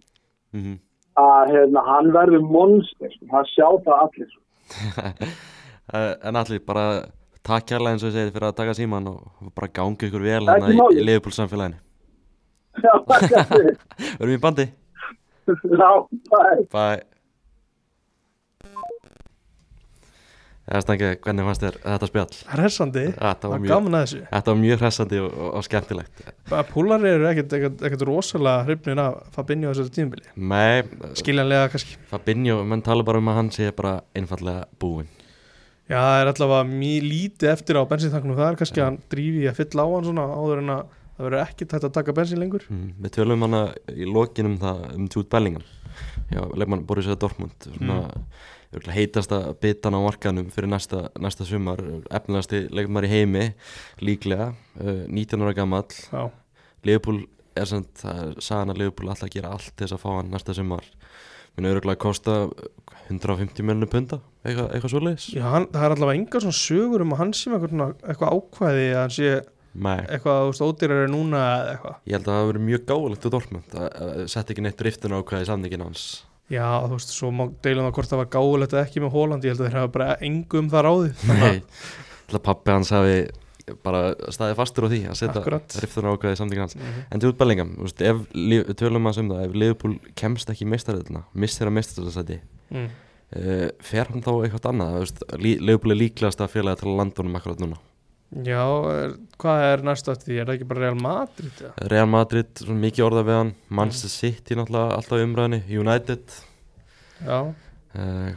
Mm að hérna, hann verður monster. Það sjá það allir, en allir bara takk kærlega eins og ég segið fyrir að taka síman og bara gangi ykkur vel hérna í, liðupúlsamfélaginu Já, er það. Verðum í bandi? Já, er. Bye Eða stangi, hvernig fannst þér þetta spjall? Hressandi, það var gaman að þessu. Þetta var mjög hressandi og, og, skemmtilegt. Púlar eru ekkert, rosalega hrifnir af Fabinho á þessu tímabili. Nei, Skiljanlega kannski. Fabinho, menn tala bara um að hann sé bara einfallega búinn. Já, það er allavega mjög lítið eftir á bensintanknum Það er kannski að hann drífi að fylla á hann svona áður en að það verður ekkert hægt að taka bensin lengur. Mm, Við tölum hana í lokinum það um Jude Bellingham Já, leikmann Borussia Dortmund. Svona mm. Heitasta bitan á markanum fyrir næsta, næsta sumar. Efnilegasti leikmann í heimi líklega, uh, 19 ára gamall. Já, Liverpool er samt, það er sagan að Liverpool alltaf gera allt til þess að fá hann næsta sumar. Minn auðvitað að kosta 150 miljonir punta, eitthvað, eitthvað svoleiðis. Já hann, það er allavega engar svona sögur um að hann með eitthvað, ákvæði að hann sé Nei, eitthvað veist, ódýrari núna eða eitthvað. Ég held að það hafi verið mjög gáðilegt til Dortmund að, að setja ekki neitt driftun ákvæði í samningin hans Já, þú veist, svo má deilum það hvort það var gáulegt eða ekki með Hóland, ég held að þeir hafa bara engum það ráðið. Nei, að pappi hans hafi bara staðið fastur á því að setja ákvæði í samningin hans. Mhm. En til út Bellingham, þú veist, ef tölum að um það, ef Liverpool kemst ekki meistaröðuna, missir að meistaröðsæti mm. uh, fer hann þá eitthvað annað, Liverpool er líklegast að að landa honum akkurat núna Já, er, hvað er næst eftir því? Er það ekki bara Real Madrid? Ja? Real Madrid, svona mikið orða við hann. Manchester City náttúrulega alltaf umræðinni United. Já, uh,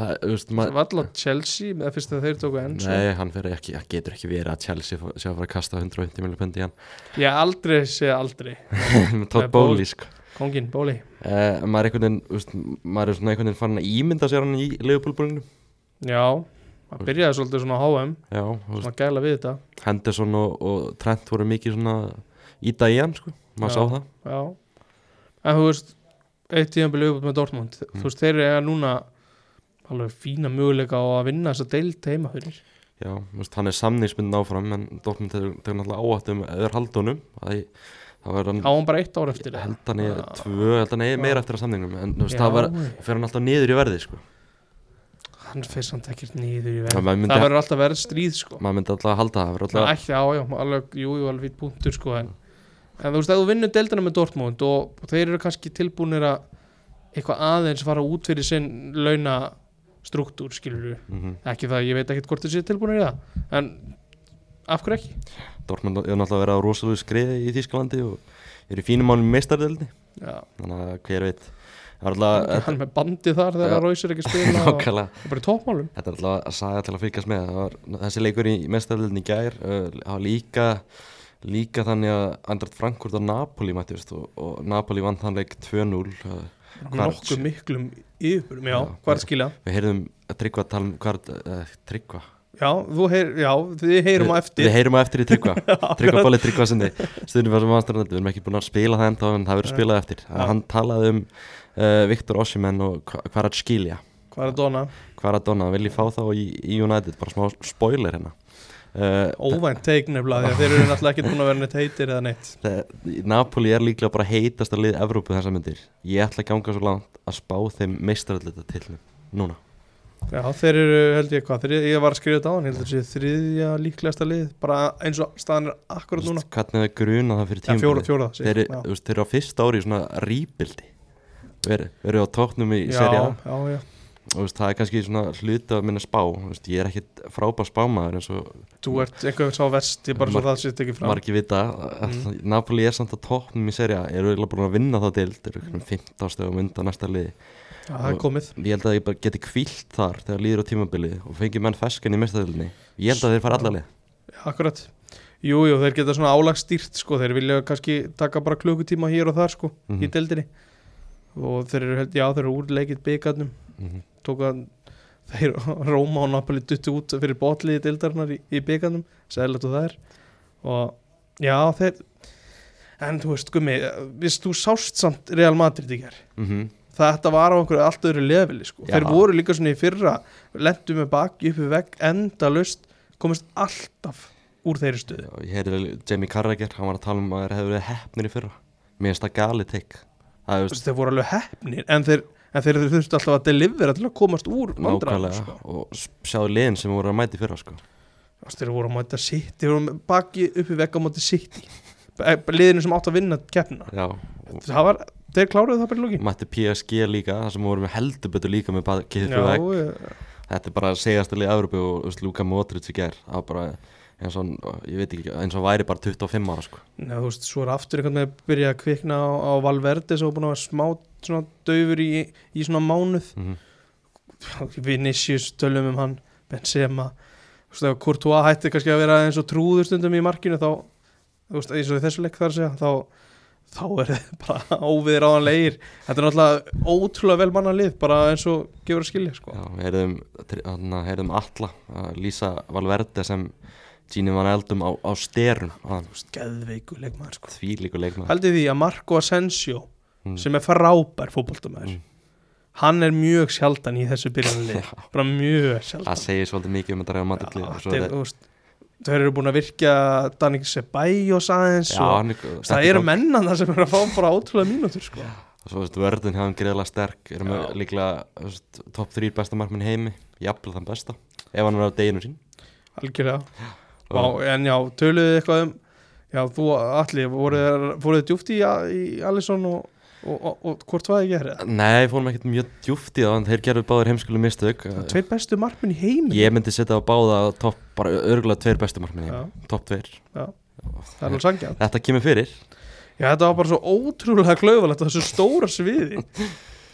það, þú veist, það var alltaf Chelsea með fyrst að þeir tóku enn Nei, hann ekki, getur ekki verið að Chelsea sé að fara að kasta 150 miljonar pundi í hann. Ég aldrei sé aldrei. Með Todd Með Ból- Bowley sko. Kongin, Bóli uh, maður er einhvern veginn, þú veist, maður er svona einhvern veginn fann að ímynda sér hann í Liverpool-búlinginu Já, það byrjaði svolítið svona á HM Já, Svona gæla við þetta. Henderson og, og Trent voru mikið svona íta í hann, sko, maður sá það. Já. En þú veist, eitt tíðanbili upp með Dortmund Mm. Þú veist, þeir eru núna alveg fína möguleika á að vinna þessa deild heima fyrir. Já, þú veist, hann er samningsmynd áfram en Dortmund tekur náttúrulega áhættum eða haldunum það, það var hann Á hann bara eitt ár eftir held hann er Já. tvö, held hann er meira eftir að samningnum en það var, fer hann alltaf niður í verði sko. Hann fyrir samt ekkert nýður í maður myndi- Það verður alltaf verið stríð sko. Maður myndi alltaf að halda það, alltaf ekki, já, já, alveg, jú, jú, alveg fýtt punktur sko en, en þú veist, ef þú vinnur deildina með Dortmund og, og þeir eru kannski tilbúinir að eitthvað aðeins fara út fyrir sinn launa struktúr, skilur við mm ekki það, ég veit ekkert hvort þeir séu tilbúinir í það en af hverju ekki? Dortmund er náttúrulega að vera á rosalegu skriði í Þýskalandi og eru í fínum málum meistardeldi Já, þannig að hver veit. er alltaf hann með bandi þar þegar Já. að Róis er ekki spila og og bara í toppmálum. Þetta er alltaf að saga til að fylgjast með. Var, Þessi leikur í mestaröldin í gær uh, Það var líka líka þannig að Andrat Frankfurt og Napoli mættist og, og Napoli vann þann leik 2-0 uh, nokkuð miklum yfirbúrum, já, hvað skilja Við heyrðum að Tryggva tala um hvað uh, Tryggva. Já, heyr, já, þið heyrum á eftir. Við heyrum á eftir í Tryggva. Tryggva Bóli Tryggva aðstæðanandi Við erum ekki búin að spila það enda en það verður spilað eftir. Já. Hann talaði um uh, Viktor Ossimenn og hvað að skilja hvað að dona, Hvað er að donna Vil ég fá þá í, í United? Bara smá spoiler hérna. Uh, óvænt teik nefnilega því að þeir eru náttúrulega ekki búin að vera neitt heitir eða neitt. Það- Napoli er líklega bara heitast að lið Evrópu þessa myndir. Ég ætla að ganga svo langt að spá þeim meistarallita til núna. Já, þeir eru, held ég hvað, þeir, ég var að skrifa þetta á hann, ég held að þessi þriðja líklegasta lið, bara eins og staðan er akkurat núna, Hvernig er gruna það fyrir veist, þeir eru á fyrsta ári í svona rýbildi Verið veri á tóknum í já, seri A. já, já, og veist, það er kannski svona hluti af minna spá. Veist, Ég er ekkit frábær spámaður eins og þú ert einhver sá vest, ég bara svo það sést ekki fram. margir vita. Mm. Napoli er samt á tóknum í seri A. Eru eiginlega búin að vinna þá dild Eru mm. 15 stöðum undan næsta liði. Já, það er komið, Ég held að ég bara geti kvílt þar þegar líður á tímabilið og fengi menn feskan í mestadöldinni Ég held að þeir fara allarlið já, akkurat. Jú, jú, þeir geta svona álagstýrt sko, þeir vilja kannski taka bara klukkutíma hér og þar sko, í Mhm. Og þeir eru, já, þeir eru úr leikið byggarnum mm -hmm. tók að þeir Róma og Napoli duttu út fyrir botliði deildarinnar í, í byggarnum sæðilegt og það er. Og já þeir en þú veist gummi, viðst þú sást samt Real Madrid í ger Mhm. þetta var á einhverju allt öðru leveli sko. Þeir voru líka svona í fyrra lendu með baki uppi vegg enda lust komist alltaf úr þeirri stöðu. Ég heyrði Jamie Carragher, hann var að tala um að þeir hefur verið hefnir í fyrra. Mér finnst það gali teik Veist, þeir voru alveg hefnir en þeir, en þeir þurftu alltaf að delivera til að komast úr vandræðum sko. og sjáðu liðin sem voru að mæti fyrra sko. Veist, þeir voru að mæta sitt þeir voru baki uppi vegg á móti sitt liðinu sem átt að vinna keppna þeir kláruðu það bara í lókin mætti PSG líka það sem voru með heldur betur líka með vegg. já, Þetta er bara segast að liða Európu og Luka Modric í ger Það var bara eins og, ég veit ekki, eins og væri bara 25 ára sko. Nei, þú veist, svo er aftur einhvern veginn að byrja að kvikna á, á Valverde sem var búin að vera smá svona döfur í, í svona mánuð mm Vinicius tölum um hann Benzema þú veist, ef Courtois hætti kannski að vera eins og trúður stundum í markinu þá, þú veist, eins og þessu leik þar segja þá, þá er það bara óviðir á hann leir þetta er náttúrulega ótrúlega vel manna lið bara eins og gefur að skilja sko. Já, við heyrðum, hana, heyrðum alla að lýsa Valverde sem Gini Van Eldum á, á veist, geðveiku leikmaður sko. því líku leikmaður haldið því að Marco Asensio Mm. sem er frábær fótboltamæður Mm. hann er mjög sjaldan í þessu byrjanlið bara mjög sjaldan Það segir svolítið mikið um þetta reyða maturlið þeir eru búin að virkja Danik Sebajos aðeins Já, og er það eru mennan það sem eru að fá bara ótrúlega mínútur sko. og svo hefði hann greiðlega sterk er með Já. líklega topp 3 besta markminn heimi jafnvel þann besta ef hann er á deginu sín algjörlega Vá, en já, töluðu eitthvað um já, þú allir, þið djúft í, í Alisson og, og, og, og hvort var það ekki herrið? Nei, fórum ekkert mjög djúft í það en þeir gerðu báður heimskulu mistök. Tveir bestu markminn í heimi Ég myndi setja á báða topp, bara örgulega tveir bestu markminn í Já. heimi topp tveir. Er Þetta kemur fyrir. Já, þetta var bara svo ótrúlega klauðalegt þessu stóra sviði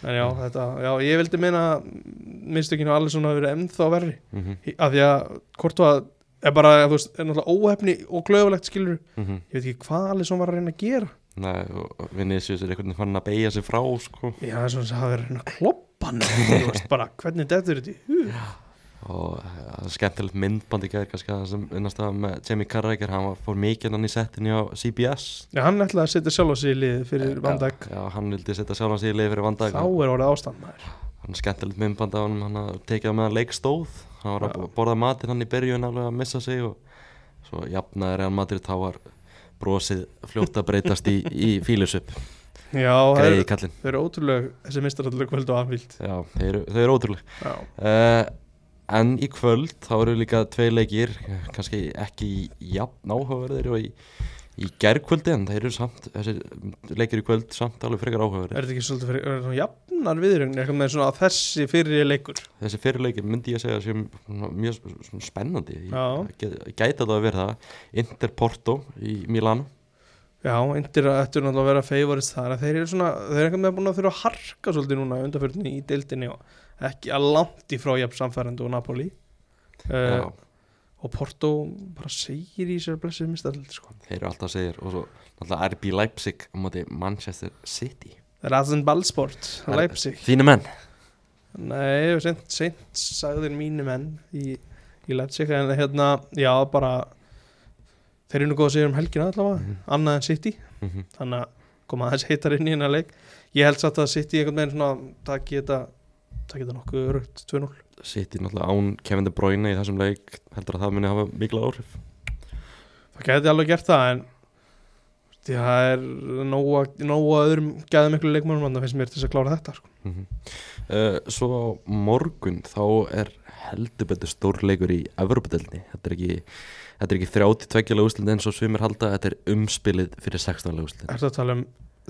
En já, þetta, já, ég vildi meina minnstökinu Alisson hafi verið ennþá verri. Mm -hmm. af því að hvort var er bara, þú veist, er náttúrulega óhefni og klauðalegt skilur, Mhm. ég veit ekki hvað Alisson var að reyna að gera. Nei, og Vinicius er einhvern veginn fann að beigja sig frá sko. Já, það er svona að það er að reyna að kloppa þú veist, bara, hvernig þetta er þetta og það er skemmtilegt myndband í gæðir kannski það sem innast að með Jamie Carragher hann fór mikið hann í settinu á CBS Já, hann ætlaði að setja sjálf á sig í lið fyrir vandag já, já, hann vildi setja sjálfan sig í leið fyrir vandag þá er orðið ástand maður. Hann er skemmtilegt myndband af hann hann að tekið á meðan leik stóð hann var að borða matinn hann í byrjun alveg að missa sig og svo jafnaði Real Madrid þá var brosið fljótt að breytast í, í fílusup Já, greiði kallinn. þau eru ótrúlega þessi mistarallega kvöld og anvíld já, eru, þau eru ótrúleg. Já, uh, en í kvöld þá eru líka tvei leikir eh, kannski ekki jafn áhugaverðir og í, í gærkvöldi en þeir eru samt þessi leikir í kvöld samt alveg frekar áhugaverðir. Er þetta ekki svolítið fyrir, er þetta svona jafnar viðrögn eitthvað með svona að þessi fyrir leikur? Þessi fyrirleikir myndi ég að segja sem mjög spennandi. Já. Ég gæ- gæti þetta að vera það. Inter Porto í Milano. Já, Indir ættu náttúrulega að vera favorist þar. Þeir eru svona, þeir eru eitthvað með búin að þurfa að harka svolítið núna undanfjörðinni í deildinni og ekki að langt í frá jafn samfærandu og Napoli. Uh, og Porto bara segir í sér blessið mistall sko. þeir eru alltaf segja og svo náttúrulega RB Leipzig á móti Manchester City Rasen Ballsport, Leipzig. Þínu menn? Nei, seint, seint sagðir mínu menn í, í Leipzig en hérna, já, bara þeir eru nú góð að segja um helgina allavega, Mhm. annað en City. Mhm. þannig að koma aðeins heitar inn í hennar leik. Ég held satt að City einhvern veginn svona takk þetta takk þetta nokkuð örugt 2-0 City náttúrulega án Kevin De Bruyne í þessum leik heldur að það muni hafa mikla áhrif. Það geti alveg gert það en því að það er nóga, nóga öðrum gæðum miklu leikmannum þannig að finnst mér til að klára þetta sko. mm uh, Svo á morgun þá er heldur betur stór leikur í Evropadelni þetta er ekki Þetta er ekki 32 lega úslit eins og svimir halda, þetta er umspilið fyrir 16 lega úslit. Ertu að tala um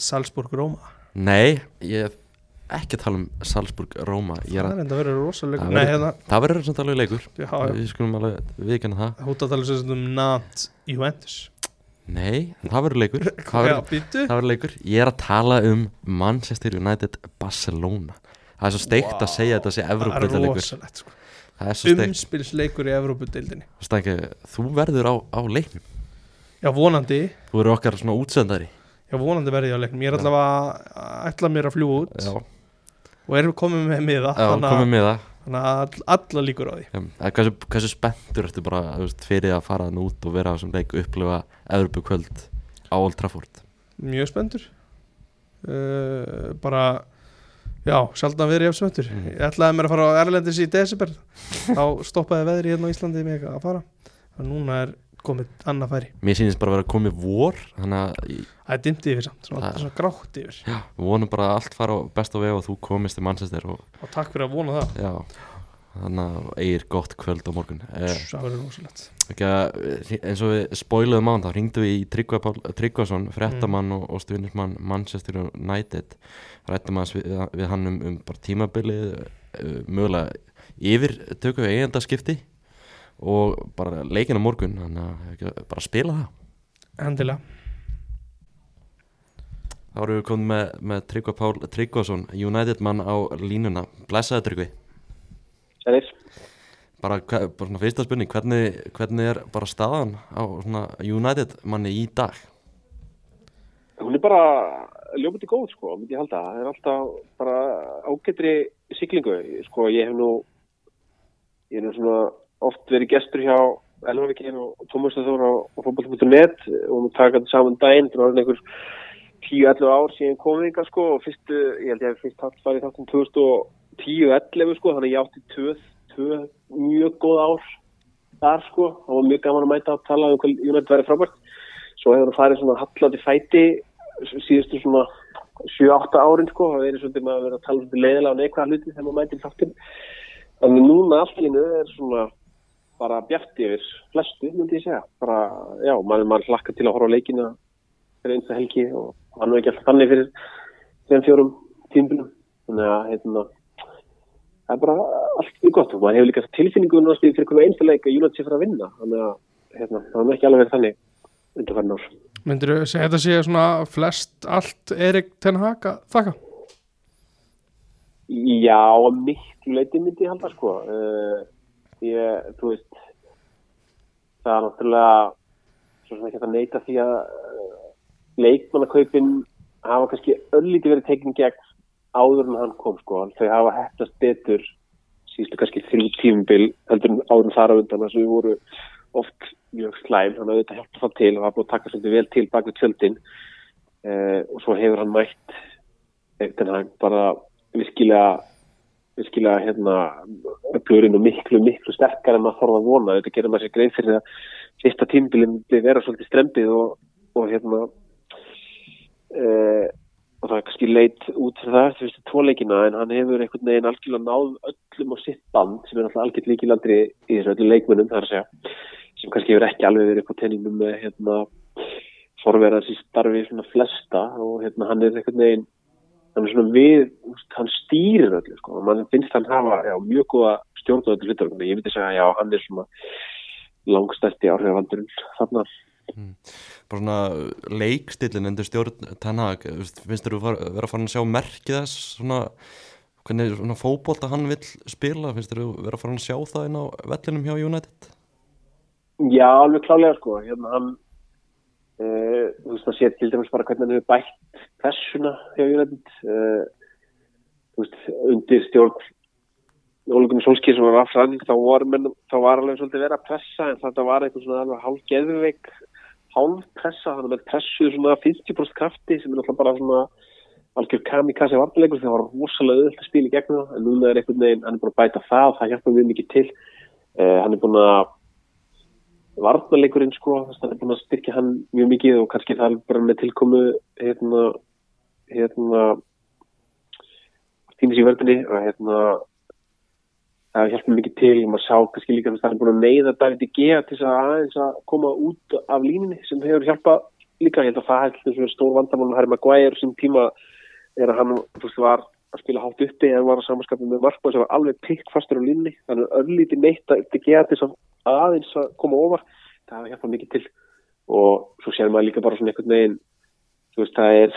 Salzburg-Róma? Nei, ég hef ekki að tala um Salzburg-Róma. Það er enda verið rosalega Það Nei, verður- hérna, Það verður samt alveg leikur, já, já við skulum alveg viðkjanna það. Ert að tala um Nant Juventus Nei, það verður leikur, það verður, verður leikur. Ég er að tala um Manchester United Barcelona. Það er svo steikt að segja þetta sé Það er rosalegt sko. Það er svo steikt. Umspilsleikur í Evrópudeildinni Stænki, þú verður á, á leiknum. Já, vonandi Þú eru okkar svona útsendari. Já, vonandi verði ég á leiknum Ég er allavega að ætla mér að fljúa út Já, og erum komið með miða Já komið með það. Þannig að all, alla líkur á því. Um, hversu, hversu spenntur ertu bara veist, fyrir að fara hann út og vera á þessum leik upplifa Evropu kvöld á Old Trafford? Mjög spenntur. Uh, Bara Já, sjaldan verið ég spenntur. Mhm. Ég ætlaði mér að fara á Erlendis í desember. Þá stoppaði veðri hérna á Íslandi mig að fara. Þannig núna er komið annað færi. Mér sýnist bara að vera komið vor Það er dimmt yfir samt, svona, svona grátt yfir. Já, við vonum bara að allt fara á besta veg og þú komist til Manchester og Og takk fyrir að vona það. Já þannig að eigir gott kvöld á morgun. Eh, Það verður rosalegt. að, eins og við spoiluðum án þá ringdu við í Tryggvason fréttamann og, og stuðnismann Manchester United. Rættum að við, við hann um, um tímabilið uh, mögulega yfir tökum við eigandaskipti og bara leikin á morgun þannig að bara spila það Endilega þá erum við komið með, með Tryggva Pál Tryggvason United mann á línuna blessaði Tryggvi Sælir. bara, hva- bara svona fyrsta spurning hvernig, hvernig er bara staðan á svona United manni í dag Hún er bara ljómandi góð, sko, myndi ég halda. Það er alltaf bara ágættri siglingu. Sko, ég hef nú, ég hef nú svona oft verið gestur hjá Elvavíkinn og Tómas Þór á, á fótboll.net og nú taka þetta saman daginn, það var einhver 10-11 ár síðan komið sko, og fyrstu, ég held ég hef fyrst hatt farið þáttum 2010-11, sko, þannig ég átti tvö, tvö mjög góð ár þar, sko, það var mjög gaman að mæta að tala um hvað United væri frábært. Svo hefur hann farið svona hallandi fæti síðustu svona 7-8 árin sko, það verið svolítið maður að vera að tala svolítið leiðilega og neikvæða hluti þegar maður mætir þáttin þannig núna allt í einu er svona bara bjart yfir flestu, myndi ég segja. Bara, já, maður, maður hlakka til að horfa á leikina fyrir einsta helgi og hann er ekki alltaf þannig fyrir þeim fjórum tímbilum þannig að, hérna það er bara allt í gott. Og maður hefur líka tilfinningu náttúrulega fyrir hvernig einsta leik að United sé fyrir að vinna. Þannig að, hérna, það er ekki alveg verið þannig undanfærin ár. Myndir þú segja þetta sé svona flest allt Erik Ten Hag að þakka? Já, miklu leiti myndi ég halda sko. Uh, ég, þú veist það er náttúrulega svo sem ekki að neita því að uh, leikmannakaupin hafa kannski öllítið verið tekin gegn áður en hann kom sko. Þau hafa hettast betur síðustu kannski þrjú tímubil heldur áður þar á undan. Þess að við voru oft mjög slæm. Þannig að þetta hjálpa það til og er búið að taka svolítið vel til bak við tjöldin uh, og svo hefur hann mætt eftir hann bara virkilega virkilega hérna upplöfurinn og miklu, miklu sterkar en maður þorða að vona, þetta gerir maður sér grein fyrir að fyrsta tímbilin við vera svolítið strempið og, og hérna e, og það er kannski leit út fyrir það eftir fyrstu tvoleikina en hann hefur einhvern veginn algjörlega náð öllum á sitt band sem er alltaf algjörð líkilandri í þessu öllu leikmunum þar að segja sem kannski hefur ekki alveg verið á tenningum með hérna forverðans í starfi svona flesta og hérna hann er einhvern veginn hann er svona við, hann stýrir öllu sko, og mann finnst hann hafa já, mjög góða stjórn á öllu hlutur ég myndi segja, já, hann er svona langstæsti áhrifavaldurinn þarna. Bara svona leikstillin undir stjórn Tenhag, finnst að vera farin að sjá merkið þess svona hvernig svona fótbolta hann vill spila? Finnst að vera farin að sjá það inn á vellinum hjá United? Já, alveg klálega sko. Hérna hann uh, þú veist það sé til dæmis bara hvernig hann hefur bætt pressuna hjá United. Uh, þú veist, undir stjórn Ólugunni Solskýr sem var aðfræðing þá var, menn, þá var alveg svolítið verið að pressa en þetta var eitthvað svona alveg hálf geðveik hálf pressa, þannig að með pressu svona 50% krafti sem er alltaf bara svona algjör kamikaze þegar það var rosalega að spila í gegnum en núna er einhvern veginn, hann er að bæta það það hjálpa við mikið til. Uh, hann er búin að varnleikurinn sko, hann er búin að styrkja hann mjög mikið og kannski það er bara með tilkomu hérna hérna tímis í völdinni og hérna það hjálpa mikið til. Maður sá kannski líka að það er búin að neyða David í Gea til að aðeins að koma út af líninni sem hefur hjálpað líka, ég held að það er þess stór vandamál Harry Maguire sem tíma er að hann veist, var að spila hátt uppi en var að samanskapja með Markmann sem var alveg pikk fastur á línni þannig að örlíti neitt að þetta geta til aðeins að koma ofar það hefur hjálpað mikið til. Og svo sér maður líka bara svona einhvern veginn þú veist það er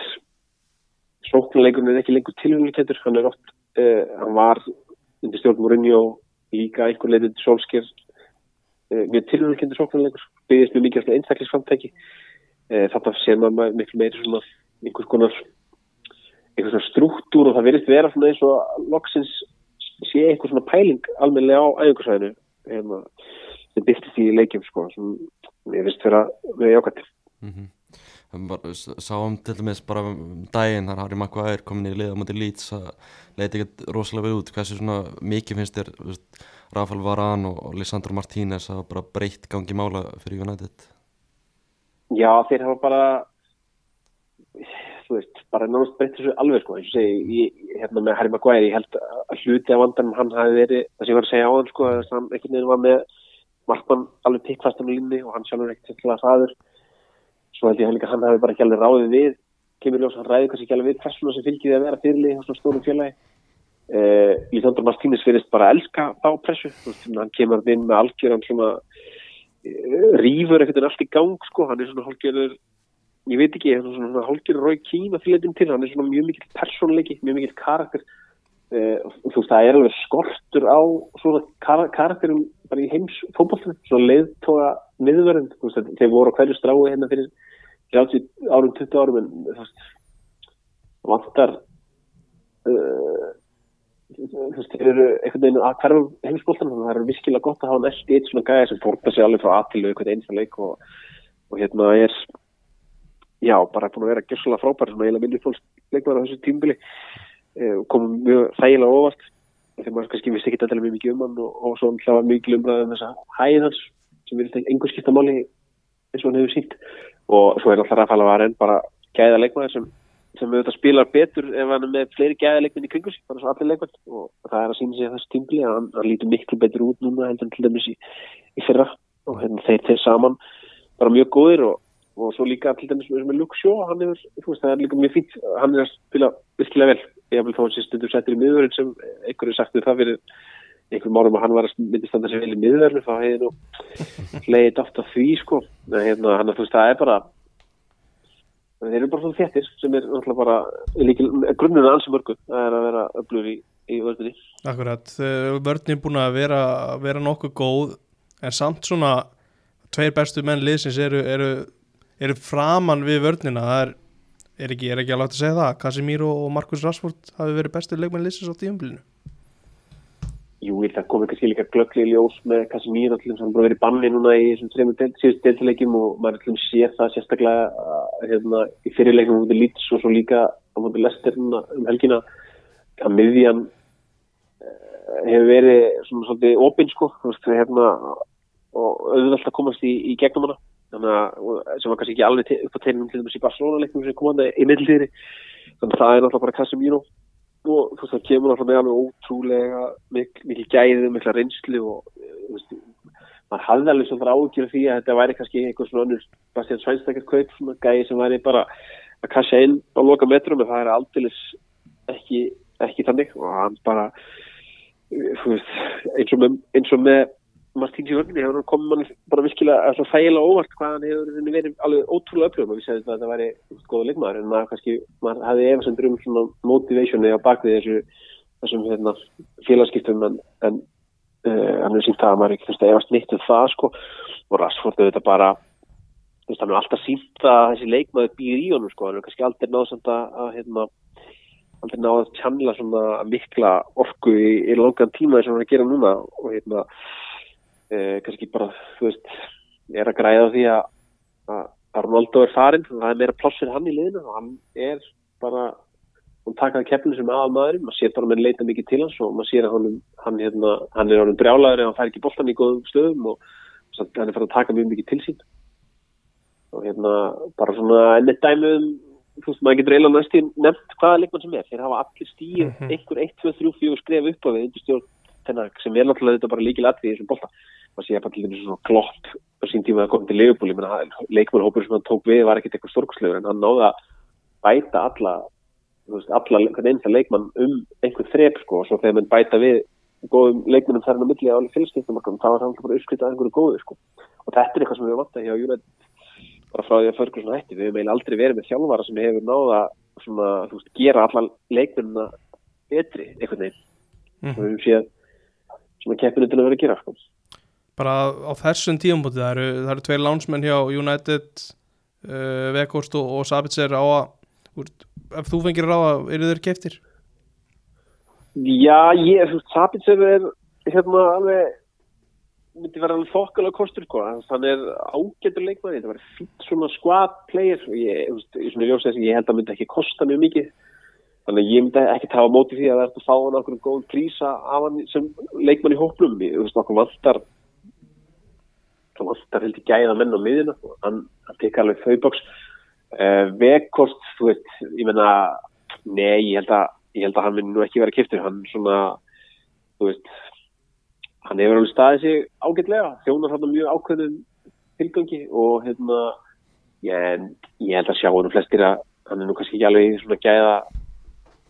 sóknarleikurinn er ekki lengur tilhengilkendur hann er oft, uh, hann var undir stjórn Mourinho líka einhver leitið solskjör uh, mjög tilhengilkendur sóknarleikur byggðist mjög mikið einstaklisframtæki uh, þetta sér maður miklu meiri svona einhvers konar einhvers svona struktúr og það verðist vera svona eins og loksins sé einhvers svona pæling almenlega á æfingarsvæðinu hérna, sem byrstist í leikjum sko, sem ég vist vera með jákvæmt mm -hmm. Sáum til dæmis bara um daginn þar Harry Maguire komin í liða mútið Leeds að leiti ekkert rosalega vel út. Hversu svona mikið finnst þér Rafael Varane og Lisandro Martínez að bara breytt gangi mála fyrir United? Já, þeir hafa bara þú veist, bara náttúrulega breytt þessu alveg sko, eins og segi, ég, hérna með Harry Maguire, ég held að hluti af vandanum hann hafi verið, það sem ég var að segja á hann sko, að hann einhvern veginn var með markmann alveg pikkfastan á línni og hann sjálfur ekkert til að hraður. Svo held ég hann líka, hann hafi bara ekki alveg ráðið við kemur ljós, hann ræði kannski ekki alveg við persónu sem fylgið að vera fyrirlið á svona stórum félagi. Uh, Lísandro Martínez verist bara að elska þá pressu, hann kemur inn með algjör, hann svona rýfur ekkert en allt í gang sko, hann er svona hálfgerður ég veit ekki, er hálfgerður Rói Kín að fylgja til, hann er svona mjög mikill persónleiki, mjög mikill karakter. Uh, þú veist, það er alveg skortur á svona kar karakterum bara í heims fókbóltan, svona leiðtóga miðverðin, þú veist, þeir voru hverju strái hérna fyrir 30 árum, 20 árum en þú veist vantar uh, þú veist, þeir eru einhvern veginn að hverjum heimsbóltan, þannig að það eru virkilega gott að hafa næst eitt svona gæði sem fórta sig alveg frá aðtilu einhvern einsta leik og, og hérna er já, bara búin að vera gjössalega frábær svona eiginlega minni fólks leikmar á þessu tímbili uh, komum mjög þægilega óvart. Þegar maður kannski vissi ekki alltaf mjög mikið um hann og, og svo hlafa mikið umræðið um þessa hæðans sem verður einhver skipta máli eins og hann hefur sínt og svo er alltaf Rafael Varén bara gæða leikmaður sem, sem auðvitað spilar betur ef hann er með fleiri gæða leikmenn í kringu sig, bara svo allir leikmenn. Og það er að sína sig að þessu tímbili að hann, hann lítur miklu betur út núna heldur en til dæmis í, í fyrra. Og hérna þeir þeir saman bara mjög góðir og, og svo líka til dæmis með Shaw, hann þú veist það er líka mjög fínt, hann er að spila virkilega vel. Ég vil þá hans í stundur settir í miðurinn sem einhverju sagt við það fyrir einhverjum árum að hann var að myndi standa sér vel í miðverðinu þá hefði nú leiðið aft af því sko. Hérna, hann að þú veist það er bara þeir eru bara svona þettir sem er náttúrulega bara grunnuna alls mörgu það er að vera öflur í, í vördunni Akkurat, vördnin er búin að vera, vera nokkuð góð en samt svona tveir bestu menn liðsins eru, eru, eru framann við vördnina það er, er ekki, ekki alveg að segja það Casemiro og Marcus Rashford hafi verið bestu leikmenn liðsins á tíumbilinu Jú, það komið kannski líka glöggli í ljós með Casemiro, allum sem bara verið banni núna í þessum trefum síðust deltilegjum og maður allum sér það sérstaklega hérna, í fyrirleiknum út í Leeds og svo líka á móti Lester um helgina að miðjan uh, hefur verið svona svolítið opinn sko, hérna, og auðvitað að komast í, í gegnum hana þannig að sem var kannski ekki alveg upp á tegnum til þess í Barcelona-leiknum sem kom hana í middiltíðri þannig að það er náttúrulega bara Casemiro. Og þú veist það kemur alltaf með alveg ótrúlega mikil, mikil gæðið, mikla reynslu og þú veist, maður hafði alveg svona ágjörð því að þetta væri kannski einhver svona önnur Bastian Sveinstakar kaup, svona gæði sem væri bara að kassa inn á loka metrum en það er aldrei ekki, ekki þannig. Og hann bara þú veist, eins og með, eins og með Martíns í vörginni hefur hann komið mann bara virkilega alltaf þægilega óvart hvað hann hefur verið alveg ótrúlega upplöfum og við segðum að þetta væri góða leikmaður en maður kannski, maður hefði efasendur um svona motivationi á bakvið þessu þessum hérna, félagskiptum en, en uh, hann hefur sínt það að maður ekki þess að efast nýtt um það sko. Og Rashford auðvitað bara þú veist, hann hefur alltaf sínt að þessi leikmaður býr í honum sko, hann hefur kannski aldrei náðsamt að, að hérna, aldrei náða að tjannla svona mikla orku í, í langan tíma eins og hann er að gera núna. Og hérna eh, kannski bara, þú veist er að græða því að að að Ronaldo er farinn, það er meira pláss fyrir hann í liðinu. Og hann er bara hún takaði keppinu sem aðal maðurinn maður sér bara að menn leita mikið til hans og maður sér að hann, hann, hérna, hann er orðin brjálaður ef hann fær ekki boltan í góðum stöðum og hann er farið að taka mjög mikið til sín. Og hérna bara svona ennett dæmi um þú veist, maður getur eiginlega næst í nefnt hvaða leikmann sem er, þeir hafa allir stíð Mhm. einhver 1, 2, 3, 4 skref upp á þennan sem er náttúrulega þetta bara líkil atrið í þessum bolta maður sé bara til þess svona glopp á sín tíma að koma til Leifupúli leikmannhópur sem hann tók við var ekkert eitthvað stórkslegur en hann náði að bæta alla veist, alla, einsta leikmann um einhver þrep sko. Og svo þegar mann bæta við góðum leikmannum þar hann á milli á fylgskiptumarkum þá er hann bara uppskrittað að einhverju góðu sko. Og þetta er eitthvað sem við vantað hjá Júrætt bara frá því að Ferguson hætti. Við hefum eiginlega aldrei verið með þjálfara sem hefur náða svona, þú veist, gera allan leikmennina betri einhvern veginn. Mhm. og við höfum séð svona keppinu til að vera að gera sko. Bara á þessum tíumbúti það eru, það eru tveir lánsmenn hjá United uh, Vekhorst og, og Sabitzer á að ef þú fengir ráða, eru þeir keftir? Já, ég, þú Sabitzer er hérna alveg myndi vera alveg þokkalega kostur sko. hann er ágættur leikmaður þetta var fýtt svona squad player ég, svona ljósið ég held að myndi ekki kosta mjög mikið þannig að ég myndi ekki tafa móti því að það er að fá hann okkur góðum prísa af hann sem leikmann í hóplum ég, veist, okkur vantar það vantar heldur gæða menn á miðina og hann, hann tekka alveg þau bóks uh, Vekost, þú veist, ég menna nei, ég held að ég held að hann myndi nú ekki vera kiptur hann svona, þú veist hann hefur alveg staðið sig ágætlega þjónar hann mjög ákveðnum tilgangi og hérna ég, ég held að sjá hann flestir að hann er nú kannski ekki alveg svona gæða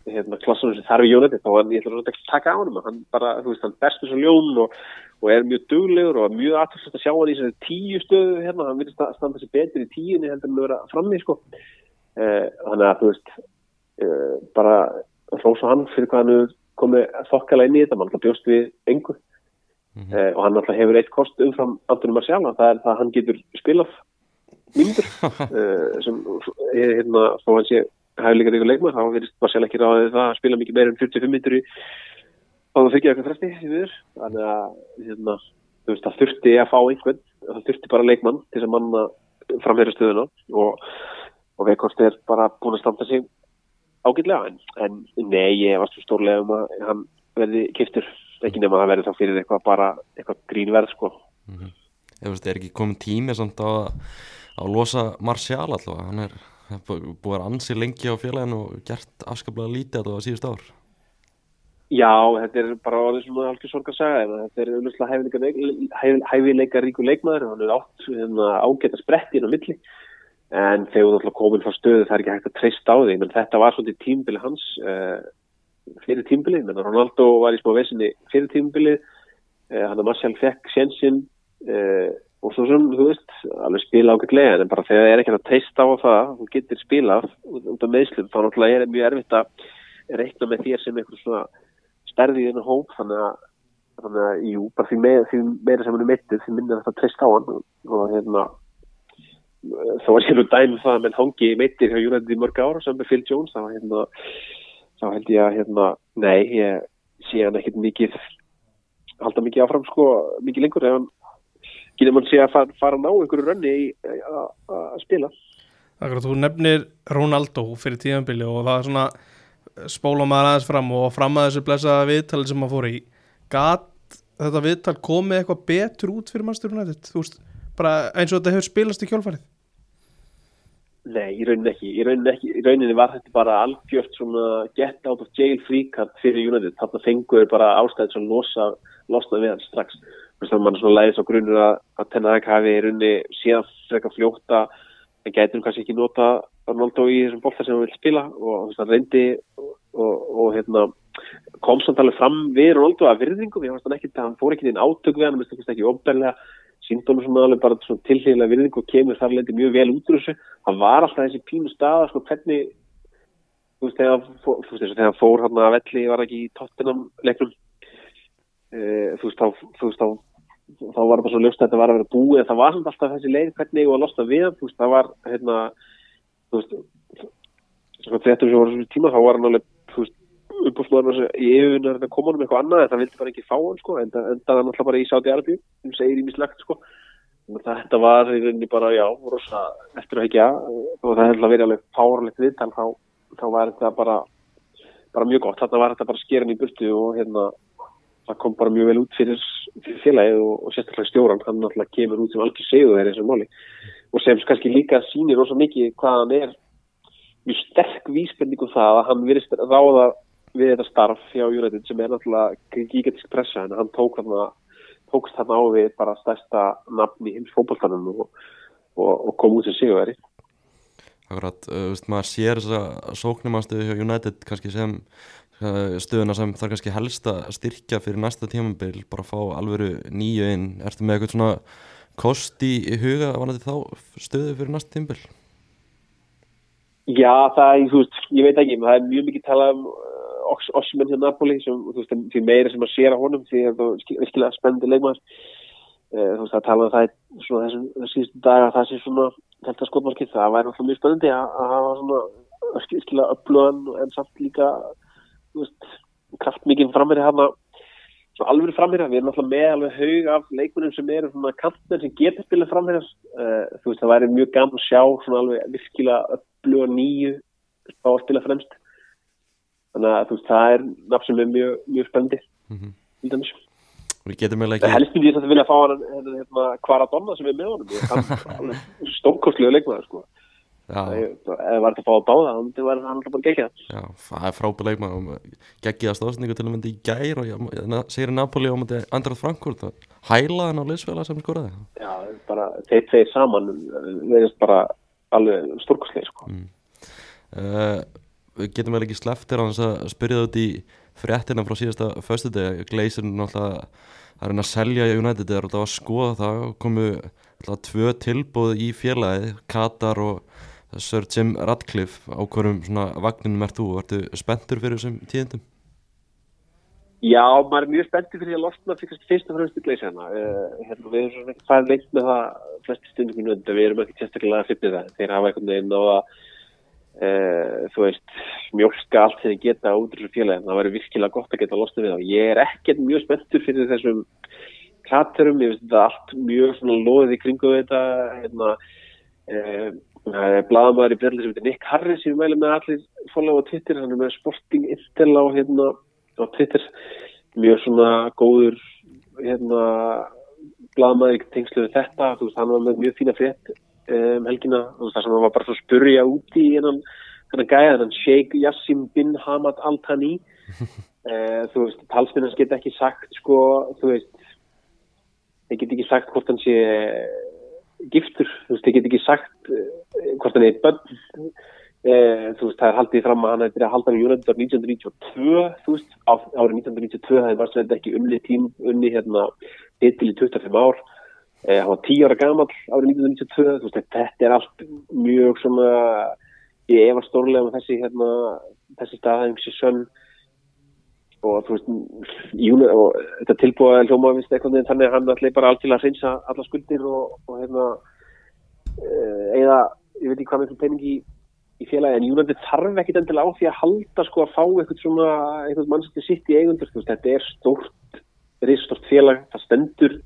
hérna, klassunum sem þarf í Jónati þá hann, ég ætla að taka á hann hann bara, þú veist, hann bestur svo ljón og, og er mjög duglegur og mjög aðtöðsast að sjá hann í þessari tíu stöðu hérna, hann vil standa sér betur í tíunni heldur en að vera frammi sko. eh, þannig að þú veist eh, bara hrósa hann fyrir hvað hann komið þokkala inn í þetta, mann bjóst við engu Mhm. eh, og hann alltaf hefur eitt kost umfram Antoni Marcial, það er það að hann getur spilað myndur eh, sem er hérna þó hann sé hæfileikar ykkur leikmar, þá verðist Marcial ekki ráðið það að spila mikið meira en 45 myndur í á það fyrir eitthvað viður þannig að hérna, veist, það þurfti að fá einhvern það þurfti bara leikmann til að manna framherja stöðuna og, og Veikost er bara búin að standa sig ágætlega. En, en nei, ég var svo stórlega um að hann verði kiptur ekki nema að það verði þá fyrir eitthvað bara eitthvað grínverð sko. Ég veist, er ekki komin tími samt á að, losa Martial allavega, hann er búið að ansi lengi á félaginu og gert afskaplega lítið allavega síðust ár. Já, þetta er bara algjör sorg að segja þetta er auðvitað hæfileika ríku leikmaður hann er átt hérna, ágætt að spretti inn á milli. En þegar náttúrulega komin frá stöðu það er ekki hægt að treysta á því. Menn þetta var svolítið tímbili hans uh, fyrir tímbili, menn Ronaldo var í smá vesinni fyrir tímbili uh, hann að Marcial fekk sjensin uh, og svo sem, þú veist alveg spila ágætlega, en bara þegar það er ekki að treysta á það, þú getur spilað út af meðslum, þá náttúrulega er það mjög erfitt að reikna með þér sem einhver svona stærði í þennan hóp þannig að, þannig að jú, bara því, með, því meira sem hann er meittur því minna þetta treyst á hann. Og, og hérna þá var sér nú dæmi um það að menn hangi meittir hjá Júrændi í mörg ára sem með Phil Jones þá, hérna, þá held ég að hérna, nei, ég sé hann ekkit mikið halda mikið áfram sko, mikið lengur ef hann getur mann sé að fara, fara að ná einhverju rönni að að spila Akkurat, þú nefnir Ronaldo fyrir tíðanbili og það er svona spóla maður aðeins fram og fram að þessu blessaða viðtali sem maður fór í gat þetta viðtal komið eitthvað betur út fyrir Master United, þú veist bara eins og þetta hefur spilast í kjálfarið Nei, í rauninni ekki. Í rauninni, ekki. Í rauninni var þetta bara algjört svona get out of jail free card fyrir United. Þarna fenguður bara ástæðið sem losa, losna við hann strax. Mann svona leiðis á grunur að, að Tenag hafi í rauninni síðan frekar fljóta en gæti nú kannski ekki nota Ronaldo í þessum bolta sem hann vil spila og hann reyndi og, og, og hérna kom samt alveg fram við Ronaldo að virðingum, ég veist hann ekki hann fór ekki inn átök við hann, mér finnst ekki ofberlega síndónu svona alveg bara svona tilhýrlega virðingu og kemur þar leiti mjög vel út úr þessu. Hann var alltaf þessi pínu staða sko hvernig þú veist þegar, fó- þú veist, þegar hann fór hann að velli var ekki í tottenham leiknum? E, þú veist þá þá var bara svo ljóst að þetta var að vera búið. Það var alltaf þessi leið hvernig og að losna við veist það var hérna þú veist svona fréttum sem voru svona tíma þá var hann alveg uppbúrsmaður í yfirvinnar að koma með eitthvað annað það vildi bara ekki fá hann sko en það hann alltaf bara í Saudi Arabíu sem segir í mislegt sko að þetta var í rauninni bara já rosa eftir að hekja. Og það hefði verið alveg fáralegt viðtal þá, þá var þetta bara bara mjög gott, þarna var þetta bara skerin í burtu og hérna það kom bara mjög vel út fyrir, fyrir félagið og, og sérstaklega stjóran, hann náttúrulega kemur út sem algjör segðu þeir eins og máli. Og sem kannski líka sýnir rosa mikið hvað hann er. Mjög sterk vísbending um það að hann virðist ráða við þetta starf hjá United sem er náttúrulega gigantisk pressa en hann tók þarna tókst þarna á við bara stærsta nafn í heims fótballtanum og, og, og kom út sem sigurveri Akkurat, uh, veist, maður sér þessa sóknumanstöðu hjá United kannski sem stöðuna sem þarf kannski helst að styrkja fyrir næsta tímabil, bara fá alvöru nýju inn, ertu með eitthvað svona kost í huga vanandi þá stöðu fyrir næsta tímabil? Já, það þú veist, ég veit ekki, það er mjög mikið talað um uh, Ossimenn hjá Napoli sem, þú veist, því meira sem að sér á honum því að það er virkilega spennandi leikmaður uh, þú veist, það talað um það svona þessum síðustu daga það sé svona þetta skotmarkið, það væri náttúrulega mjög spennandi að, að hafa svona virkilega upplöðan en samt líka kraftmikið framverið hana svo alveg framherja, við erum náttúrulega með alveg haug af leikmennum sem eru svona kantmenn sem getur spilað framherja. Uh, þú veist það væri mjög gaman að sjá svona alveg virkilega öfluga nýju á að spila fremst. Þannig að þú veist það er nafn sem er mjög, mjög spennandi. Mhm. til dæmis. Við getum eiginlega ekki helst myndi ég þetta vilja fá hann hérna, hérna, Kvaradonna sem er með honum. Hann stórkostlega leikmaður sko. Það var þetta að fá að báða þá var hann alltaf bara gegja já, það er frábæð leikmaður og geggiða stóðsningu til að myndi í gær og segir Napoli á myndi Andrat Frankfurt og hæla hann á liðsfélag sem skoraði. Já, bara þeir tveir saman verðist bara alveg stórkostlega sko. uh, Við getum eiginlega ekki sleftir á þess að spyrja það út í fréttina frá síðasta föstudegi Gleisir náttúrulega að reyna að selja United eða að skoða það og komu náttúrulega tvö tilbúð í félagið Katar og Sir Jim Radcliffe á hverjum vagninum ert þú og ertu spenntur fyrir þessum tíðindum? Já, maður er mjög spenntið fyrir að losna fyrir fyrst og fremst í gleysi hana. Uh, hérna, við erum ekki fæðið lengt með það flesti stundum en við erum ekki sérstaklega fyrir það. Þeir hafa einhvern veginn á að uh, þú veist, mjölka allt þeir geta út úr þessu félagi. Það væri virkilega gott að geta losna við það. Ég er ekkert mjög spenntur fyrir þessum klaturum. Ég veist þetta allt mjög loðið í kringu þetta. Hérna, uh, Það blaðamæður í brelli sem heitir Nick Harris sem mælum með allir fólag á Twitter, hann er með Sporting Intel á, hérna, á Twitter. Mjög svona góður hérna blaðamæður í tengslu við þetta, veist, hann var með mjög fína frétt um helgina, það sem hann var bara svo að spurja úti hennan gæða, hennan Sheikh Yassim bin Hamad Al Thani uh, þú veist, talsminnans geta ekki sagt sko, þú veist þeir geta ekki sagt hvort hann sé giftur, þú veist, þeir geta ekki sagt uh, hvort hann er bönn uh, þú veist, það er haldið fram að hann hefði byrjað að halda hann í árið 1992 þú veist, árið 1992 það var svolítið ekki unni tím, unni hérna titil í 25 ár. Uh, hann var 10 ára gamall árið 1992 þú veist, þetta er allt mjög svona ég efar stórlega með þessi hérna, þessi staðhæng sér sönn og þú veist júni, og þetta tilbúið að hljóma finnst eitthvað veginn þannig að hann ætli bara allt til að hreinsa alla skuldir og, og hérna eða, ég veit ekki hvað með eitthvað pening í, í félagi, en Júnandi þarf ekkit endilega á því að halda sko að fá eitthvað svona, eitthvað mannsætti sitt í eigundur, veist, þetta er stórt risastort félag, það stendur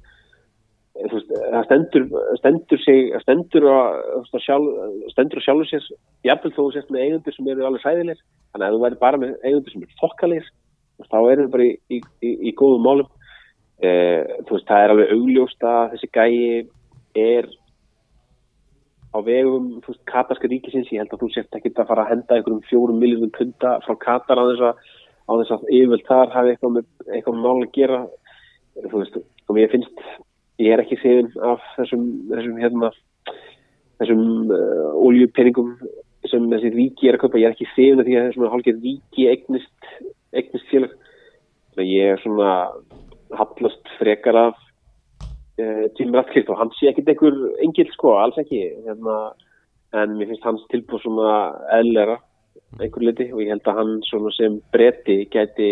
þú veist, það stendur stendur sig, stendur að, sjálf, stendur að sjálfur sér jafnvel þó sérst með eigundur sem eru alveg sæðilegir þannig að þú væri bara með eigundur sem eru þokkalegir þá erum við bara í, í, í, í góðum málum. Eh, þú veist, það er alveg augljóst að þessi gæi er á vegum, þú veist, katarska ríkisins. Ég held að þú sért ekki að fara að henda einhverjum fjórum miljónum punta frá Katar á þess að, á þess að yfirvöld þar hafi eitthvað með, eitthvað mál að gera. Þú veist, og mér finnst ég er ekki séðin af þessum þessum hérna þessum uh, oljupenningum sem þessi ríki er að kaupa, ég er ekki séðin af því að þessum hálfgeir ríki eignist eignist félag þannig að ég er svona hallast frekar af uh, Jim Ratcliffe og hann sé ekkit einhver engil sko, alls ekki hérna, en mér finnst hans tilbúð svona eðlera einhver liti og ég held að hann svona sem bretti gæti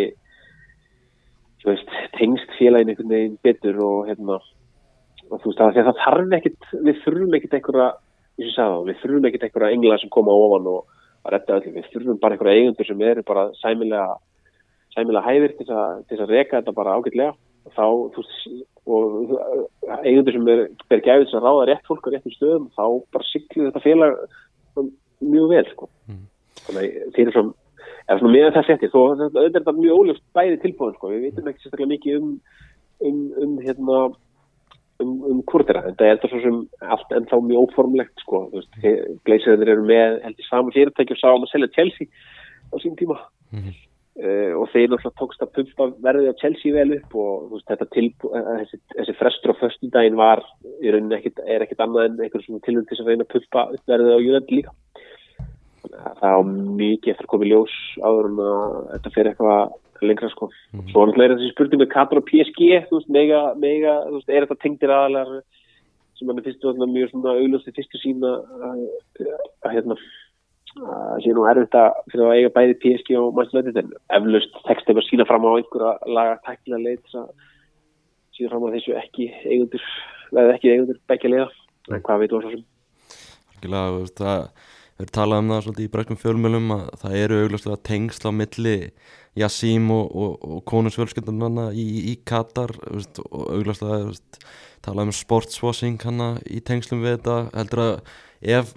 veist, tengst félagin einhvern veginn betur og hérna og þú veist að það þarf ekkit við þurfum ekkit einhverja þá, við þurfum ekkit einhverja engla sem koma ofan og að redda öllum, við þurfum bara einhverja eigundur sem eru bara sæmilega sæmilega hæðir til til að reka þetta bara ágætlega. Og þá, þú og eigundur sem er, ber gæfið sem ráða rétt fólk á réttum stöðum, þá bara siglir þetta félag mjög vel, sko. Mm. þannig að fyrir fram eða svona meðan það settir, þó þetta er þetta mjög óljóft bæði tilbúin, sko, við veitum ekki sérstaklega mikið um um, um hérna um, um hvort en það er þetta svo sem allt ennþá mjög óformlegt sko, þú veist, gleysirðir eru með heldur saman fyrirtæki og sáum að selja Chelsea á sín tíma. Mhm. Uh, og þeir náttúrulega tókst að pumpa verðið á Chelsea vel upp og veist, þetta tilbú, uh, þessi, þessi frestur á föstudaginn var í rauninni ekkit, er ekkit annað en einhver svona tilhund til þess að reyna að pumpa verðið á United líka það á mikið eftir að koma í ljós áður en að þetta fyrir eitthvað lengra sko. Mhm. Svo náttúrulega er þessi spurning með Katar og PSG, þú veist, mega, mega, þú veist, er þetta tengdir aðalar sem hann er fyrst og mjög svona augljósti fyrstu sína að hérna að sé nú erfitt að fyrir að eiga bæði PSG og United en eflaust þeim að sína fram á einhverja laga tækla að sína fram á þessu ekki eigundur, veða ekki eigundur begja leiða, en hvað veitum við svo sem? Það við erum talað um það svolítið í brekkum fjölmjölum að það eru augljóslega tengsl á milli Yassím og, og, og konusfjölskyldunarna í, í Katar veist, og augljóslega þú veist, talað um sportswashing hana í tengslum við þetta heldur að ef,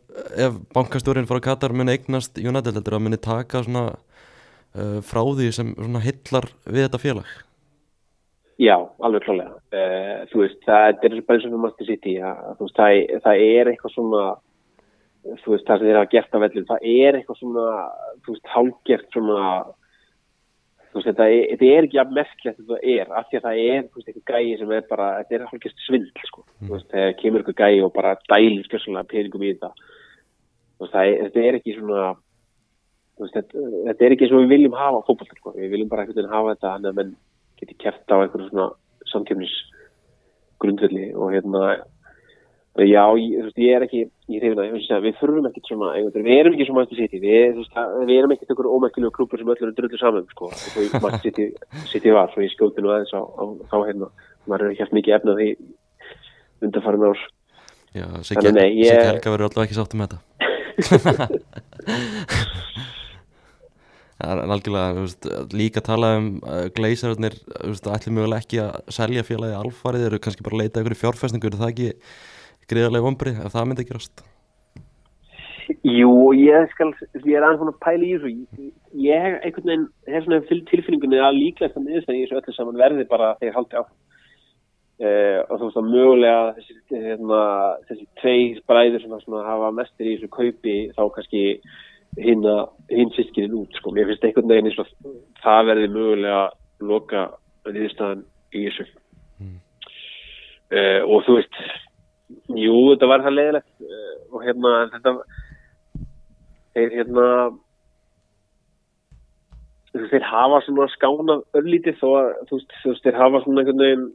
ef bankastjórin frá Katar muni eignast United heldur að muni taka svona uh, frá því sem hillar við þetta félag Já, alveg klálega. Uh, þú veist, það er bara eins og við þú veist, það, það er eitthvað svona, þú veist, það sem þeir hafa gert af vellum, það er eitthvað svona, þú veist, hálgert svona, þú veist, þetta er, þetta er ekki að merkilegt þetta er, af því að það er, þú veist, eitthvað gæi sem er bara, þetta er hálgert svindl, sko, þú veist, þegar kemur eitthvað gæi og bara dælir skjössalega peningum í þetta, þú veist, það er, þetta er ekki svona, þú veist, þetta, þetta er ekki og við viljum hafa fótbolta, sko, við viljum bara veginn hafa þetta, þannig að menn geti kert á einhverju svona samkjöfnis grundvelli og hérna já, ég, þú veist, ég er ekki ég reyna, við þurfum ekkert svona einhvern, við erum ekki svona Manchester City við, þú veist, við erum ekkert einhverju ómækkilega klúpur sem öllur er drullu saman sko, og því Manchester City, City var, svo ég skjóti nú aðeins á, á þá hérna, maður er ekki mikið efnað því undarfærin ár. Já, Siggi að ég- Helga verður alltaf ekki sáttum með þetta. Það er algjörlega, þú veist, líka tala um uh, gleisararnir, þú veist, ætlum mögulega ekki að selja félagi alfarið, eru kannski bara að leita ykkur í fjárfæstingu, er það ekki greiðarlega vombrið ef það myndi ekki rast? Jú, ég skal, ég er aðeins svona að pæla í þessu Ég- ég einhvern veginn hef svona til- tilfinningunni að líklegast að niðurstæðan í þessu öllu saman verði bara að þeir haldi á uh, og þú veist að mögulega þessi, hérna, þessi tveir bræður sem svona hafa mestir í þessu kaupi þá kannski hinn hinn sískinin út sko. mér finnst einhvern veginn eins og það verði mögulega loka niðurstæðan í þessu Mm. uh, og þú veist jú, þetta var það leiðilegt uh, og hérna þetta þeir hérna þeir hafa svona skánað örlítið þó að þú veist, þeir hafa svona einhvern veginn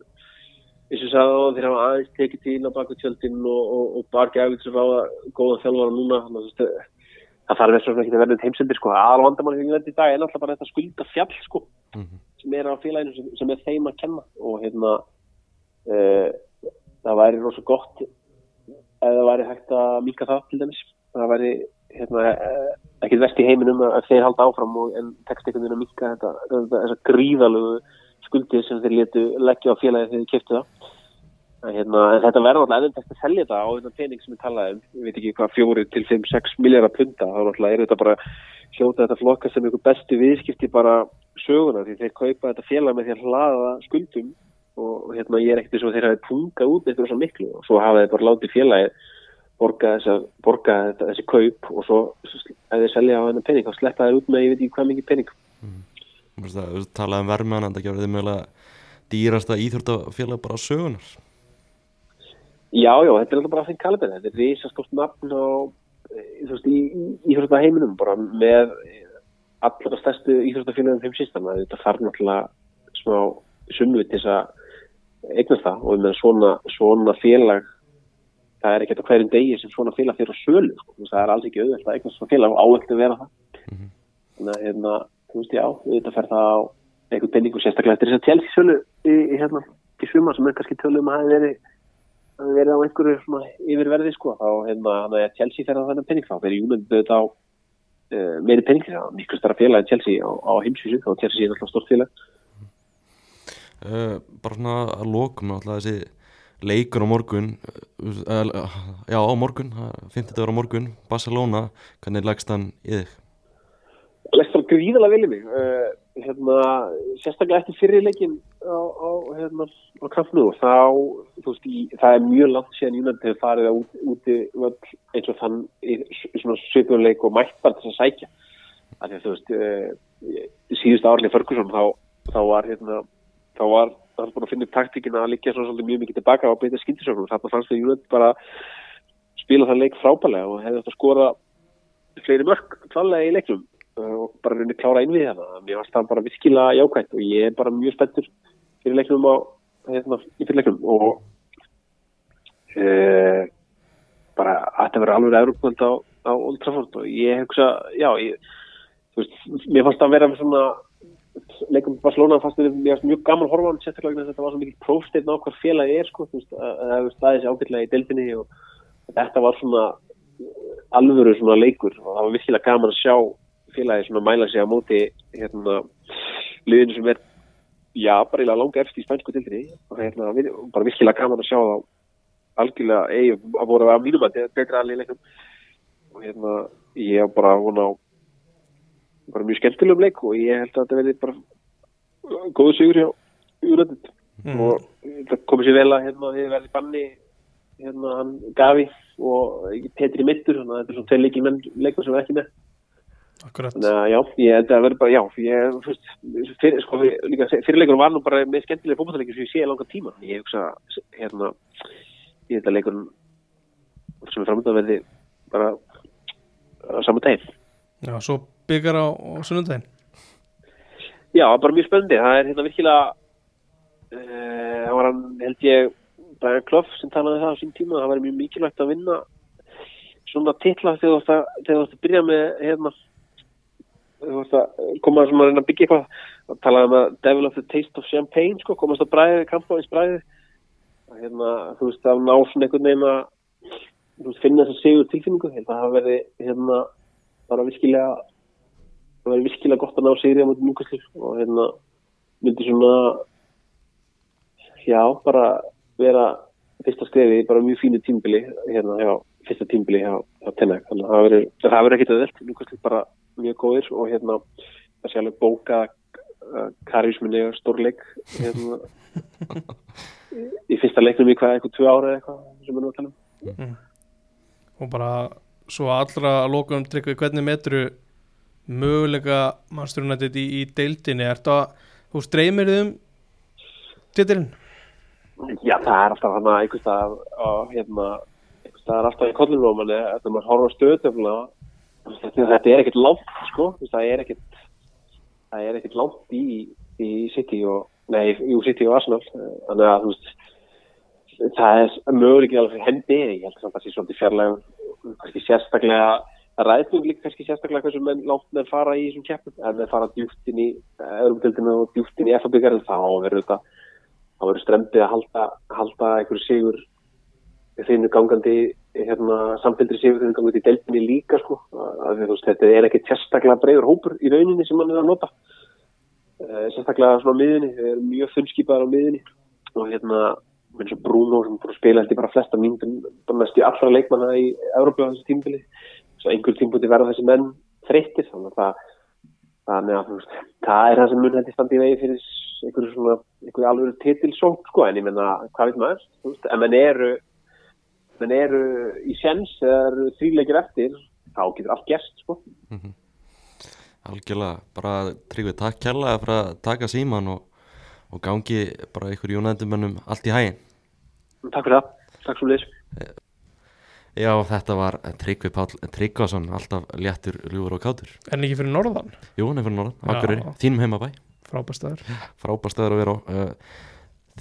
eins og sagði á þeir hafa aðeins tekið til á baku tjöldin og, og, og bara gefið sem ráða góða þjálfara núna þannig að þú veist, það þarf þess að ekki að verða um heimsendir sko, aðal vandamáli sem ég verði í dag er náttúrulega bara þetta skulda fjall sko Mm sem er á félaginu sem, sem er þeim að kenna og hérna uh, það væri rosa gott ef það væri hægt að mýka það til dæmis. Það væri hérna, uh, ekkit vest í heiminum að þeir halda áfram og, en veginn að mýka þetta, þetta þessa gríðalögu skuldið sem þeir letu leggja á félagi þegar þeir keftu það. Hérna, þetta verður alltaf ennum tekst að selja þetta á þetta pening sem við talaðum ég veit ekki hvað fjóri til 5-6 miljardar punta. Þá náttúrulega er þetta bara hljóta þetta flokka sem ykkur bestu viðskipti bara söguna því þeir kaupa þetta félag með því að hlaða skuldum og, og hérna ég er ekkert eins og þeir hafi pungað út eitthvað svo miklu. Og svo hafa þeir bara látið félagið borga, þessa, borga þetta, þessi kaup og svo ef þeir selja á hennar pening þá sleppa þeir út með ég veit ekki hvað mikið pening. Það, þú veist, talað um vermaðan en það gefur þið mögulega dýrasta íþjórtafélag bara sögunar Já, já, þetta er alltaf bara að þeim kalibin þetta er risastórt nafn á eh, þú veist, í, í, í, í heiminum bara með allra stærstu íþróttafélagum þeim síst þannig að þetta þarf náttúrulega smá sumvið til þess að eignast það og með svona, svona félag það er ekkert á hverjum degi sem svona félag fyrir á sölu sko. Það er alls ekki auðvitað að eignast svona félag og áöld að vera það. Þannig að hérna, þú veist, já, þetta fer það á einhvern penningu sérstaklega eftir þess að tjelsi sölu í, í, hérna, í sumar sem er kannski tölum að hafi verið hafi verið á einhverju svona yfirverði sko, þá hérna, þannig að Chelsea fer á þennan penning þá fyrir United auðvitað á uh, meiri penning það er miklu stara félag en Chelsea á, á heimsvísu þá Chelsea er alltaf stort félag uh, bara svona að lokum alltaf þessi leikur á morgun uh, já á morgun 50 dagar á morgun, Barcelona hvernig leggst hann í þig? Leggst hann gríðalega vel í mig hérna, sérstaklega eftir fyrirleikin á, á, hérna, á kraftnú þá, þú veist, í, það er mjög langt síðan United hefur farið á út, úti eins og þann í svona svipuleik og mætt bara þess að sækja því að þú veist uh, síðust árlega Ferguson þá, þá var hérna, þá var var bara að finna upp taktíkina að liggja svolítið mjög mikið tilbaka á beita skindisögnum þarna fannst það United bara spila það leik frábælega og hefði þetta skora fleiri mörg klálega í leiknum uh, og bara rauninni klára inn við það mér varst það bara virkilega jákvæmt og ég er bara mjög spenntur fyrir leiknum á hérna, fyrir leiknum. Og uh, bara að þetta verður alveg aðrúkvöld á, á Old Trafford og ég hugsa, já ég, veist, mér fannst það að vera svona leikum Barcelona fannst þetta mjög, gaman horfa á hann sérstaklega þetta var svo mikið prófsteinn á hver félagi er sko, veist, að það hefur staðið sér ágætlega í deildinni og þetta var svona alvöru svona leikur. Og það var virkilega gaman að sjá félagi svona mæla sig á móti hérna liðinu sem er já, bara eiginlega langa eftir í spænsku deildinni. Og hérna, bara virkilega gaman að sjá það algjörlega eigi að voru að mínum að þetta er betra alveg leikum og hérna, ég bara vona á bara mjög skemmtilegum leik og ég held að þetta verði bara góðu sigur hjá United. Mm. og það komið sér vel að hérna við verði banni hérna hann Gavi og Petri Mittur þannig að þetta er svona tveir leikir menn leikur sem er ekki með. Akkurat. Þannig að já, ég held að það verði bara já, ég, veist, fyrir, sko, við- líka fyrirleikur var nú bara með skemmtilega fótballleikir sem ég sé langa tíma. Ég hugsa hérna ég held að leikurinn sem er framöndan verði bara á saman daginn. Já, svo byggar á, á sunnundaginn Já, bara mjög spennandi. Það er hérna virkilega, uh, það var hann, held ég, Brian Clough sem talaði það á sín tíma, það var mjög mikilvægt að vinna svona titla þegar þú ætti að, byrja með, hérna, ætti að reyna að byggja eitthvað, að talaði um að Devil of the Taste of Champagne, sko, komast að bræði, kampáins bræði, hérna, þú veist, að ná svona einhvern veginn að, finna þess að segur tilfinningu, held að það verði, hérna, bara virkilega það væri virkilega gott að ná sigri á mútið núkastlu og hérna myndi svona já, bara vera fyrsta skrefi, bara mjög fínu tímbili hérna, já, fyrsta tímbili hjá, hjá Tennak, þannig að það verður ekkit öðvöld, núkastlu bara mjög góðir og hérna, það sé alveg bóka uh, karisminni og stórleik hérna í fyrsta leiknum í hvað, eitthvað tvö ára eitthvað sem við nú að tala um. Og bara svo allra að lokum tryggvi hvernig metru möguleika mannstjórnættið í, í deildinni. Er þetta, þú streymir þið um titilinn? Já, það er alltaf hann að einhvers staðar og hérna, einhvers staðar alltaf í manni, þegar maður horfður á stöðtöfla þetta, er ekkert langt sko, það er ekkert það er ekkert langt í, í City og, nei, jú, City og Arsenal. Þannig að, þú veist það er möguleikið alveg fyrir hendi. Ég held að það sé svolítið fjarlægur kannski sérstaklega það mjög líka kannski sérstaklega hversu menn langt menn fara í þessum keppnum. Ef menn fara djúpt inn í Európa-dildinu og djúpt inn í FA-byggarinn þá verður þetta þá verður strempið að halda, halda einhverju sigur þínu gangandi hérna, samfélgri sigur þínu gangandi í deildinni líka sko. að, því, veist, þetta er ekki sérstaklega breyður hópur í rauninni sem mann er að nota. Uh, sérstaklega svona á miðinni þeir eru mjög funnskipaðar á miðinni og hérna eins og Bruno sem búið að spila held ég bara flesta bara mest í allra leikmanna í Európa á þessu tímbili svo einhver tímbúti verða þessi menn þreyttir þannig að það þannig að veist, það er það sem mun hætti standi í vegi fyrir einhverju svona einhverju alveg titilsók sko en ég menna hvað veit maður, veist, en menn eru menn eru í sjens eða eru þrýleikir eftir þá getur allt gerst sko. Algjörlega, bara tryggvið takk kærlega fyrir að taka síman og, og gangi bara ykkur jónændumennum allt í hægin Takk fyrir það, takk svo leys Já, þetta var Tryggvi Páll Tryggvason, alltaf léttur, ljúfur og kátur. En ekki fyrir norðan, Jú, hann er fyrir norðan. Akureyri, þínum heimabæ. Frábæstaður frábær staður að vera á. Uh,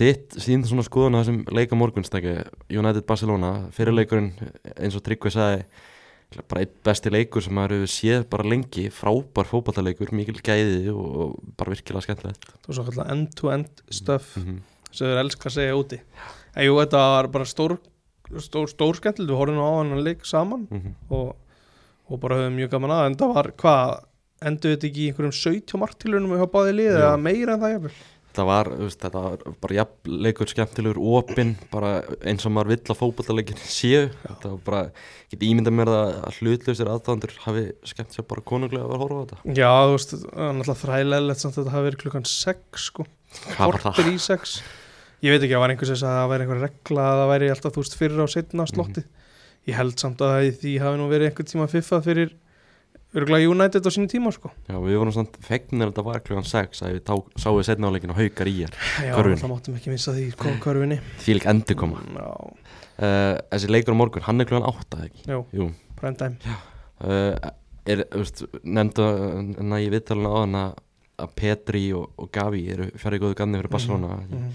Þitt sín svona skoðun á þessum leika morgunstæki United Barcelona, fyrirleikurinn eins og Tryggvi sagði bara einn besti leikur sem maður hefur séð bara lengi, frábær fótballaleikur mikil gæði og, bara virkilega skemmtilegt. Þú svo kallar end-to-end stuff mm -hmm. sem þeir elska að segja úti. En jú, þetta var bara stór stór, stór skemmtilegt, við horfum á hann leik saman mhm. og, og bara höfum mjög gaman að en það var, hvað, endur þetta ekki í einhverjum 17 martilunum við liðið Jú. eða meira en það jafnvel Þetta var, veist, þetta var bara jafn leikur skemmtilegur, opinn, bara eins og maður vill að fótballaleikin séu. Þetta var bara, ég get ímyndað mér að hlutlausir aðdándur hafi skemmt sér bara konunglega að vera að horfa á þetta. Já, þú veist, er náttúrulega þrælega samt að þetta hafi verið klukkan 6 sko, kortir í 6 Ég veit ekki, það var einhvers að það væri einhver regla að það væri alltaf, þú veist, fyrir á setna slotti Ég held samt að því hafi nú verið einhvern tíma fiffað fyrir örgulega United á sínu tíma sko Já, við vorum fegnir að þetta var klukkan 6 að við tá, sáum við setna áleikin og haukar í hér. Já, Körfunni. það máttum ekki missa því, körfinni Því lík endur koma. Uh, þessi leikur á morgun, hann er klukkan 8, eða ekki? Jú. time Uh, er, þú veist, nefndu að ég viðtalina á hann að að Petri og, og Gavi eru fjari góðu ganni fyrir Barcelona. Mhm.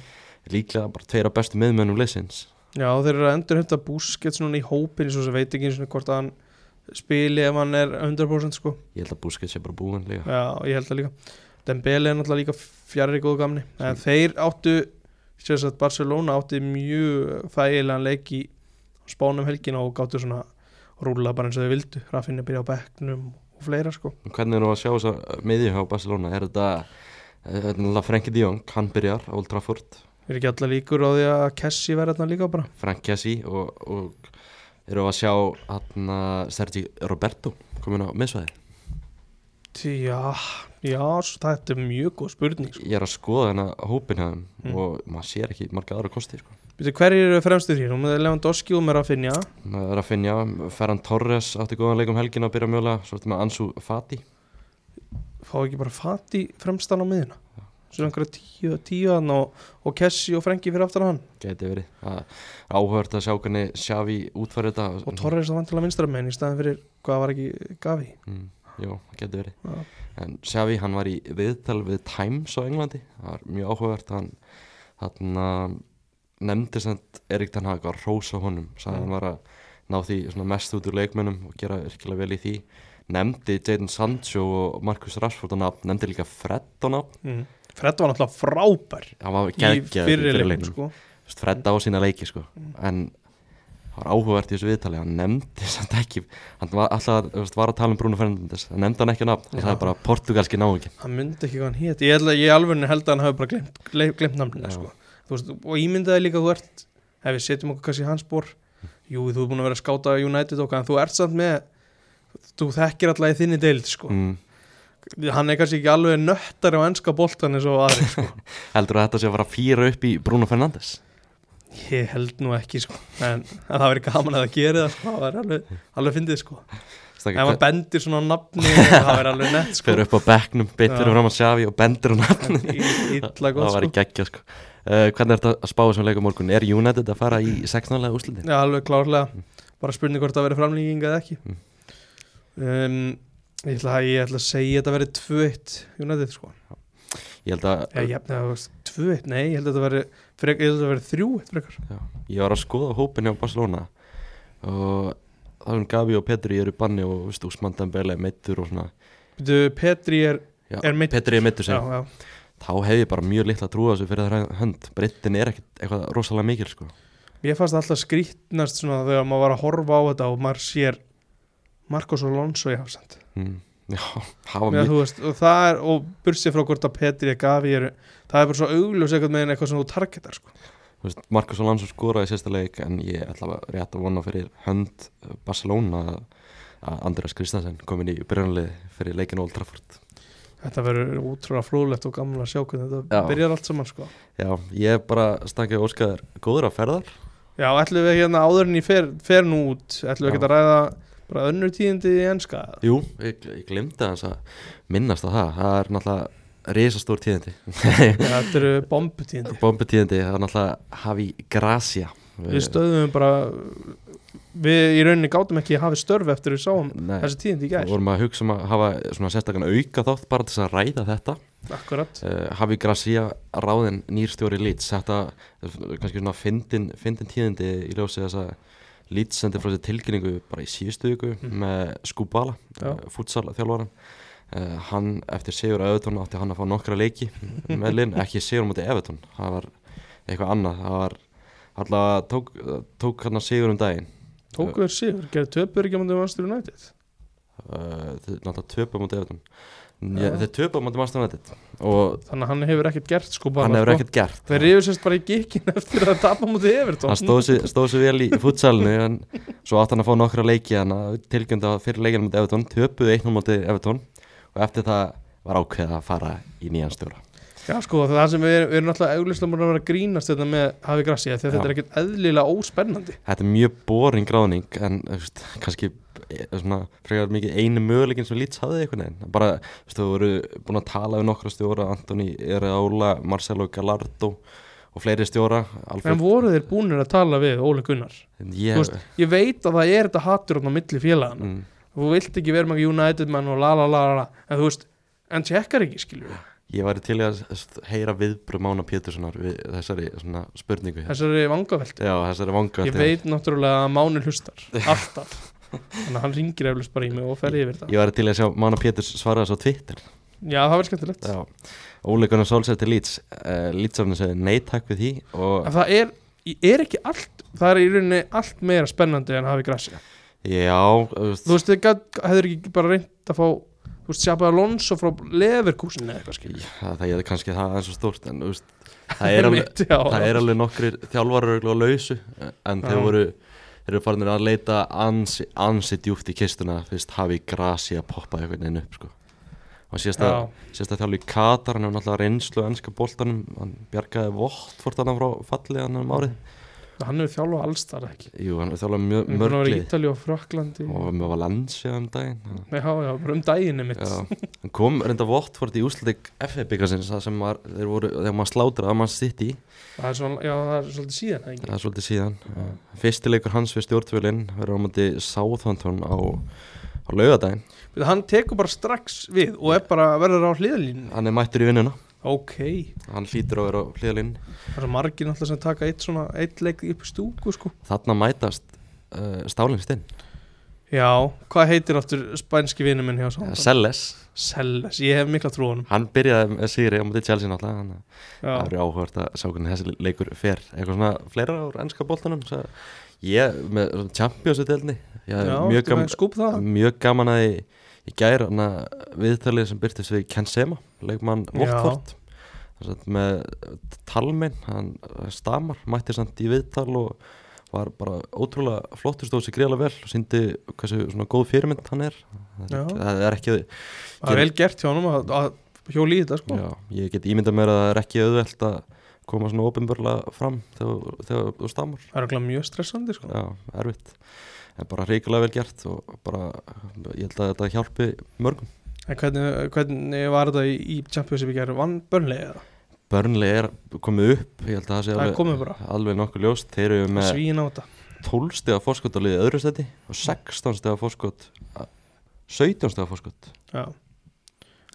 Líklega bara tveir af bestu miðmönnum leysins. Já, þeir eru að endur hefta Busquets núna í hópin svo sem veit ekki eins og hvort að hann spili ef hann er 100% sko. Ég held að Busquets sé bara búinn líka. Já, ég held það líka. Dembele er náttúrulega líka fjari góðu gamni. En þeir áttu sérst að Barcelona átti mjög þægilegan leik í spánum helgina og gáttu svona rúla bara eins og þau vildu. Rafinha byrja á bekknum og fleira sko. Hvernig er nú að sjá þess að miðju hjá Barcelona? Er þetta, þetta er náttúrulega Frenkie de Jong, hann byrjar á Old Trafford, Er ekki alla líkur á því að Kessi verði þarna líka bara Frank Kessi og, og eru að sjá hann Sergi Roberto komin á miðsvæðir. Já, já, þetta er mjög góð spurning sko. Ég er að skoða hennar hópin Mm. og maður sér ekki marga aðra kosti. Sko. Hverjir eru fremstur hér? Nú með Lewandowski og með Rafinha Það er að finja, Ferran Torres átti góðan leik um helgina að byrja mjögulega, svo ertu með Ansu Fati. fá ekki bara Fati fremstan á miðina svo einhverja tíu, tíu hann og, og Kessi og Frenki fyrir aftan hann Gæti verið. Það er áhört að sjá hvernig Xavi útfæri þetta. og Torres að vantilega vinstra megin í staðin fyrir hvað var ekki Gavi Mm, jú, það geti verið. Já. En Xavi, hann var í viðtal við Times á Englandi. Það var mjög áhugavert. Hann, hann nefndi sem Erik Ten Hag var rósa honum. Sagði Mm. hann var að ná því mest út úr leikmönnum og gera virkilega vel í því. Nefndi Jadon Sancho og Marcus Rashford á nafn. Nefndi líka Fred á nafn. mm. Fred var náttúrulega frábær var í fyrirleiknum leiknum. sko. Fred á sína leiki sko. En það var áhugavert í þessu viðtali. Hann nefndi samt ekki. Hann var alltaf var að tala um Bruno Fernandes. Hann nefndi hann ekki nafn. Já. sagði bara portugalski náungin. hann myndi ekki hvað hann hét ég, að- ég alveg held að hann hafi bara glemt, namnina sko. Veist, og ímyndaði líka þú ert ef við setjum okkur kannski hans spór jú, þú er búin að vera að skáta United okkar en þú ert samt með þú þekkir alltaf í þinni deild sko. Mm. Hann er kannski ekki alveg nöttari á enska boltan eins og aðri sko. Heldur að þetta sé að fara að fýra upp í Bruno Fernandes? Ég held nú ekki sko En, en það verður gaman að það geri það sko. Það verður alveg, alveg fyndið sko Ef Stakka, maður bendir svona á nafni Það verður alveg nett sko Fyrir upp á beint Já. fyrir fram að Xavi og bendir á nafni Það í geggja sko uh, Hvernig er þetta að spá þessum leikum morgun? Er United að fara í 16. úrslitin? Já, alveg klárlega Bara spurning hvort það verður framlýking eða ekki Mm. um, ég, ætla, að- ég ætla að segja að þetta verður 2-1 United sko. Ég held að ég, þú veist, 2-1, nei, ég held að þetta Ég verður 3-1 frekar. Já, Ég var að skoða hópin hjá Barcelona og það er Gavi og Petri eru banni og veist, Úsmann Dembele meittur og svona. Býtu, Petri er, Er meiddur? Petri er meittur já, Þá hef ég bara mjög litla trú að þessu fyrir það hönd. Brittin er ekkit eitthvað rosalega mikil sko. Mér fannst alltaf skrítnast svona þegar maður var að horfa á þetta og maður sér Marcos Alonso í hafsend mm, Já, hafa þú veist, og það er, og bursið frá hvort að Petri eða Gavi eru, það er bara svo augljós eitthvað með eitthvað sem þú targetar sko. Veist, Marcus Alonso skoraði í sérsta leik en ég ætla að rétt að vona fyrir hönd uh, Barcelona að- Andreas Kristensen komin í byrjunalið fyrir leikin Old Trafford Þetta verður útrúlega flúlegt og gamla að sjá hvernig þetta Já. byrjar allt saman sko. Já, ég er bara stakið óskaðar góður að ferðar Já, ætlum við hérna áður en ég fer, fer nú út ætlum við ekki að ræða bara önnur tíðindi í enska. Jú, ég, ég glemdi hans að minnast á það. Það er náttúrulega risastór tíðindi. Þetta eru bombutíðindi. Bombutíðindi, það er náttúrulega Havi Gracia. Við stöðum bara við í rauninni gátum ekki hafið störf eftir við sáum Nei, þessi tíðindi í við gær vorum að hugsa um að hafa svona sérstakann auka þátt bara til þess að ræða þetta. Akkurat, uh, Hafi Gracia ráðin nýrstjóri Leeds. Þetta er kannski svona fyndin, fyndin tíðindi í ljósi þess að Leeds sendi frá sér tilkynningu bara í síðustu viku Mhm. með Skubala, Já. uh, futsal þjálfaran uh, hann eftir sigur að Evertón átti hann að fá nokkra leiki með linn, ekki sigur mútið Evertón það var eitthvað annað það var alltaf tók, tók hann að sigur um daginn tóku þér sigur gerði töpur ekki mútið Manchester United uh, náttúrulega töpa mútið Evertón Já. þeir töpa mútið Master United. Og þannig að hann hefur ekkert gert sko bara hann hefur sko. ekkert gert. Þeir rifur sérst bara í gikkin eftir að tapa mútið Everton. Hann stóð sér, vel í futsalinu en svo átt hann að fá nokkra leiki tilgjönda fyrir leikinu mot Evertón töpuðu 1-0 motið Evertón og eftir það var ákveð að fara í nýjan stjóra Já sko það sem við erum, við erum auglýslega múin að vera að grínast þetta með Hafi Grassi þetta Já. er ekkert eðlilega óspennandi. Þetta er mjög boring gráðning en veist, kannski eh, svona mikið einu möguleikin sem Leeds hafði einhvern veginn. Bara, þú voru búin að tala við nokkra stjóra Antoni Ereála, Marcelo Gallardo og fleiri stjóra en Alfred, voru þeir búinir að tala við Óli Gunnar? Ég, veist, ég veit að það er þetta hattur á milli félagana mm, þú vilt ekki vera með United menn og la la la la en þú veist, en tjekkar ekki við ég væri til að heyra viðbröð Mána Péturssonar við þessari spurningu hér. þessari vangaveltu Já, þessari vanga ég veit náttúrulega að Máni hlustar alltaf. Þannig að hann ringir eflust bara í mig og fer yfir þetta Ég væri til að sjá Mána Péturs svara þessu á Twitter. Já það verður skemmtilegt. Solskjaer til Leeds. Uh, Leedsafnir segði nei takk við því og það er, er ekki allt það er í rauninni allt meira spennandi en Hafi Grassi já, þú veist, þið hefur ekki bara reynd að fá þú veist, Sjápa Alonso frá Leverkusen eða eitthvað skilur já, það er kannski það aðeins svo stórt en veist, það er alveg já. það er alveg nokkrir þjálfarar örugglega á lausu en þeir voru þeir eru farinir að leita ansi, ansi djúft í kistuna fyrst hafi grasi að poppa einhvern veginn upp sko. og síðast að, að þjálfa í Katar hann hefur náttúrulega reynslu á ennska boltanum hann bjargaði vott fórt hann frá fallið hann um árið hann hefur þjálfað alls þar ekki? Jú, hann hefur þjálfað mjög hann hefur verið í Ítali og Fraklandi og með Valencia um daginn. Nei, já, já, bara um daginn mitt Já, hann kom reynda Vottford í úslutik FA byggasins sem var, þeir voru, þegar maður slátra að maður sitt í, það er, svona, já, það er svolítið síðan eða það ekki? er svolítið síðan. Fyrsti leikur hans við stjórnvölinn verður á móti Southampton á, á laugadaginn, hann tekur bara strax við og er bara verður á hliðalínu hann er mættur í vinnuna ok, hann hlýtur að vera á hliðalinn það er margir náttúrulega sem taka eitt svona eitt leik upp í stúku sko. Þarna mætast uh, Stálinstinn, já, hvað heitir áttur spænski vinnu minn hjá Sándal? Selles Selles, ég hef mikla trú á honum. Hann byrjaði með sigri á móti Chelsea náttúrulega það verður áhugast að sjá hvernig þessi leikur fer. Eitthvað svona fleira á ennska boltanum? Svo- ég með það mjög gaman að ég, gæri hana viðtalið sem byrtist við Ken Sema leikmann að með talminn hann stamar, mætti samt í viðtal og var bara ótrúlega flottur stóð sér greiðlega vel og síndi hversu svona góð fyrirmynd hann er. Já. það er ekki það er vel gert hjá honum að, að hjóli í þetta sko. Já, ég get ímyndað mér að það er ekki auðvelt að koma svona ofinbörlega fram þegar, þú stamar. Það er okkur mjög stressandi sko. Já, erfitt en bara ríkulega vel gert og bara, ég held að þetta hjálpi mörgum. En hvernig, hvernig var þetta í, í Championship í gerð vann börnlega eða? Burnley er komið upp ég held að það sé það er alveg, alveg nokkuð ljóst. Þeir eru með svín á þetta 12 stiga fórskot á liðið öðru stætti og 16 stiga fórskot 17 stiga fórskot já.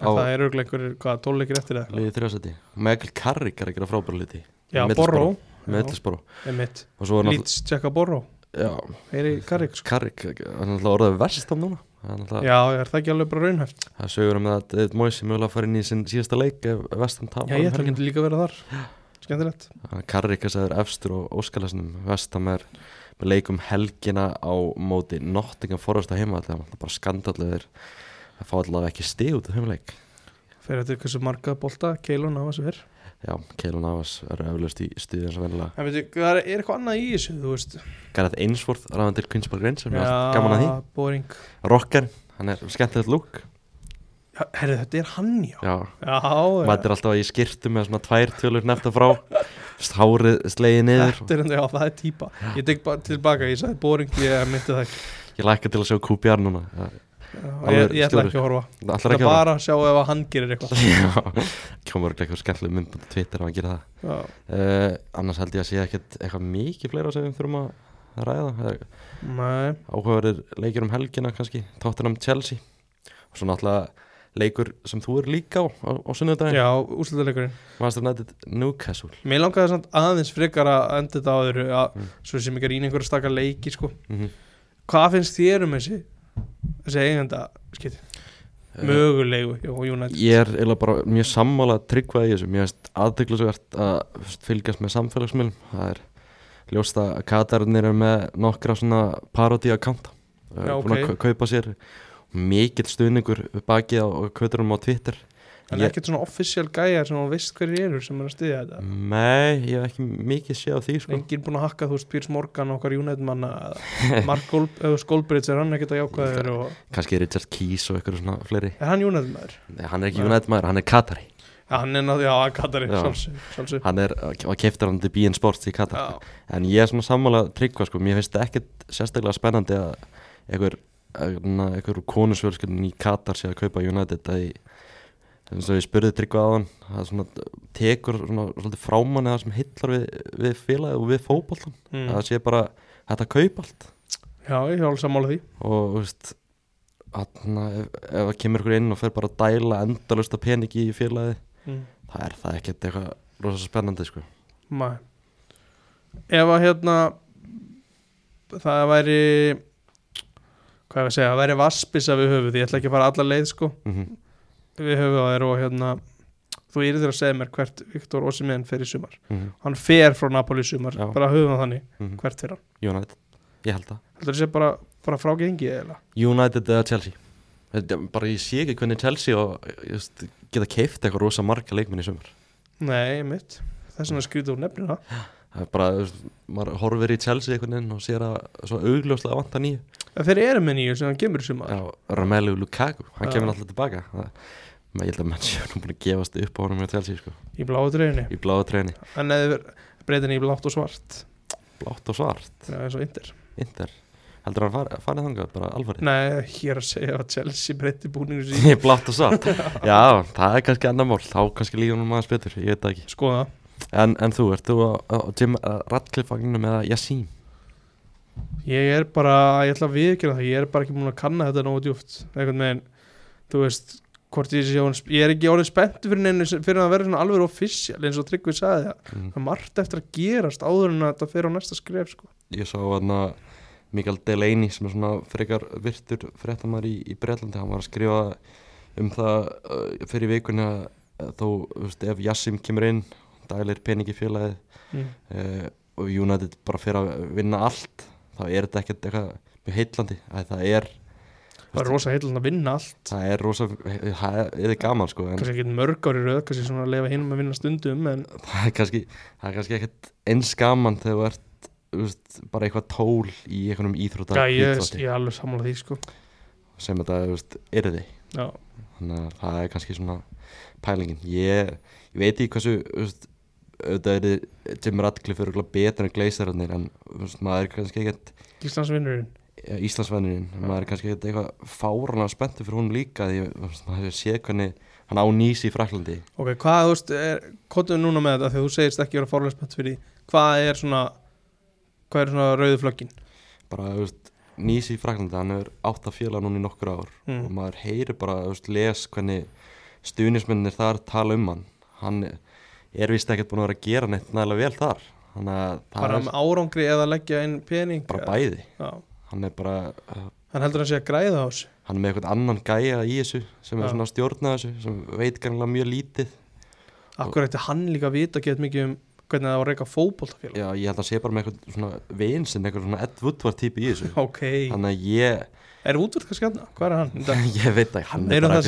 En það er auðvitað einhverjir, hvað, tóluleikir eftir eitthvað? liðið þrjá stætti Michael Carrick er að gera frábæra liti já. Borró með Ellisboro er mitt, og svo er náttúrulega Leeds tjekka Borró já, Heyri Carrick sko. Hann er náttúrulega orðað verst á núna. Náttúrulega- já, er það ekki alveg bara raunhæft? Það sögur um að David Moyes er mögulega að fara inn í sinn síðasta leik ef vestam já, tapar ég um ætla að helgina. myndi líka vera þar. Skemmtilegt. Carrick er sæður efstur og óskalasnum vestam er með leikum helgina á móti Nottingham Forest á heima er bara skandallegur að fá allavega ekki stig út af heimleik fyrir þetta hversu marga bolta Keilun á þessu fyrr Já, Keilun Avas er eflaust í stuði eins og vennilega en veitu, það er, er eitthvað annað í þessu þú veist? Gareth Ainsworth, ráðan til Queen's Park Rangers mér fannst gaman að því. boring. Rocker, hann er skemmtilegt lúk herri, þetta er hann já? Já, Já, er alltaf í skirtu með svona tvær tölur nefta frá. Hárið slegið niður. Þetta er enda, já, það er típa. Ég tek bara tilbaka, ég sagði boring, ég myndi það ekki. Ég lækka til að sjá QPR núna ég, ég ætla ekki að horfa. Það er bara að sjá ef að hann gerir eitthvað. Já, komur eitthvað skemmtileg mynd på Twitter ef hann gera það. Uh, Annars held ég að sé ekkert eitthvað mikið fleira sem við þurfum að ræða. Er Nei, áhugaverðir leikir um helgina kannski. Tottenham Chelsea. Og svo náttúrulega leikur sem þú er líka á á, á sunnudaginn. Já, úrslutaleikurinn Master United Newcastle. Mér langaði samt aðeins frekar að enda þetta á að, Mm. svo sem ekki rýna einhverja stakar leiki sko. mm Hvað finnst þér um þessi þessi eigenda skiti mögulegu hjá United. Ég er eiginlega bara mjög sammála að tryggva í þessu. Mér finnst aðdeglisvert að fylgjast með samfélagsmiðlum. Það er ljóst að Katarnir er með nokkra svona parodí að kanta Búin að ok. kau- kaupa sér mikill stuðningur bakið á kvöturum á Twitter En Ég- ekkert svona official gæjar sem þú veist hverju eru sem er að styðja þetta Nei, ég hef ekki mikið séð á því sko. Engin búin að hakka, þú veist, Piers Morgan okkar eða Mark Gold, eða Goldbridge er hann ekkert að jákvæður og Kannski Richard Keys og eitthvað svona fleiri er hann United maður? Nei, Hann er ekki Nei. United maður, hann er Katari Já, hann er náttúrulega, já, Katari, Já. sjálfsög, Hann er að keftir hann til BN Sports í Katar Já, En ég er svona sammála að tryggva sko. Mér finnst það ekkert sérstaklega eins og ég spurði tryggva á hann það svona tekur svona svolítið frámanni það sem hillar við, við félagi og við fótboltan mm. það sé bara þetta kaupa allt já, ég er alveg sammála því og þú veist ef, það kemur ykkur inn og fer bara að dæla endalust af peningi í félagi mm. það er það ekkert eitthvað rosa spennandi sko. Mæ Ef að hérna það væri hvað ég að segja, það væri vaspisa við höfuð ég ætla ekki að fara alla leið sko mm við höfuð á þér og hérna þú yrðir að segja mér hvert Viktor Osimhen fer í sumar. -hmm. hann fer frá Napoli í sumar, Já. bara höfum það þannig Mm hvert fer hann, United, ég held það. Heldur þú sé bara, bara frá gengi eða? United eða Chelsea. Er bara ég sé ekki hvernig Chelsea og just, geta keift eitthvað rosa marga leikmenn í sumar. Nei, mitt, þess vegna skrítið úr nefnina. Það er bara, veist, maður horfir í Chelsea einhvern veginn og sér að svo augljóslega vanta nýju. Þeir eru með nýju sem hann kemur í sumar. Já, Romelu Lukaku, hann Já. kemur alltaf tilbaka. Það, ég held að menn séu nú búin að gefast upp á honum með Chelsea sko, í bláu dreifinu, í bláða treyni en eða breytin í blátt og svart? Blátt og svart, já, eins og Inter. Inter. Heldur hann farið fari þangað, bara alfarið? Nei, er að segja að Chelsea breyti búningu sín blátt og svart, já, það er kannski annar mál, þá kannski líka hann maður betur ég veit það ekki, skoða en, en þú, ert þú á, á Jim Radcliffe-vagninu með Yassim Ég er bara, ég ætla að viðkjöra það, ég er bara ekki múin að kanna þetta nógu djúft einhvern veginn, þú veist hvort ég sé orðin, ég er ekki orðin spenntu fyrir sem- fyrir að vera svona alveg official eins og Tryggvi sagði það, mm. það er margt eftir að gerast áður en að þetta fer á næsta skref sko. ég sá hann að Mikael Delaney sem er svona frekar virtur fréttamæður í, í Breitlandi hann var að skrifa um það uh, fyrir vikunni að þó, þú veist, ef Yassim kemur inn dælir peningi félagið mm. uh, og United bara fyrir að vinna allt þá er þetta ekkert eitthvað mjög heitlandi að það er það er rosa heilin að vinna allt. Það er rosa, það er gaman sko kannski ekki mörg ári röð, kannski svona að lifa hinum að vinna stundum en það er kannski, það er kannski ekkert eins gaman þegar þú ert veist, bara eitthvað tól í einhvernum íþrótta já, ég, er alveg sammála því sko. sem þetta veist, yrði. Já, þannig að það er kannski svona pælingin. Ég, ég veit ekki hversu veist, auðvitað er Jim Radcliffe örugglega betur en Gleisararnir en veist, maður er kannski ekkert Íslandsvinnurinn Íslandsvennurinn, maður er kannski eitthvað fárana spenntu fyrir hún líka því maður hefur séð hvernig hann á nýs í Fraklandi ok, hvað, þú veist, er kottum núna með þetta þegar þú segist ekki vera fárlega spennt fyrir því. Hvað er svona hvað er svona rauðu flöggin? Bara, þú veist, nýs í Fraklandi hann hefur átt að fjöla núna í nokkur ár Mm. og maður heyrir bara, þú veist, les hvernig stuðnismennir þar tala um hann. Hann er vist ekkert búin að vera að gera neitt nægilega vel þar. Að bara er með árangri eða leggja inn pening bara bæði. Já. Hann er bara, uh, hann heldur að græða á þessu. hann er með eitthvað annan gæja í þessu sem er svona að stjórna þessu sem veit gannilega mjög lítið. Akkur ætti hann líka að vita gett mikið um hvernig það var reyka fótboltafélag? Já, ég held að sé bara með eitthvað svona vin sem eitthvað svona Ed Woodward típi í þessu. Ok, þannig að ég, er útvöld kannski hann? hvað er hann? Ég veit að hann er bara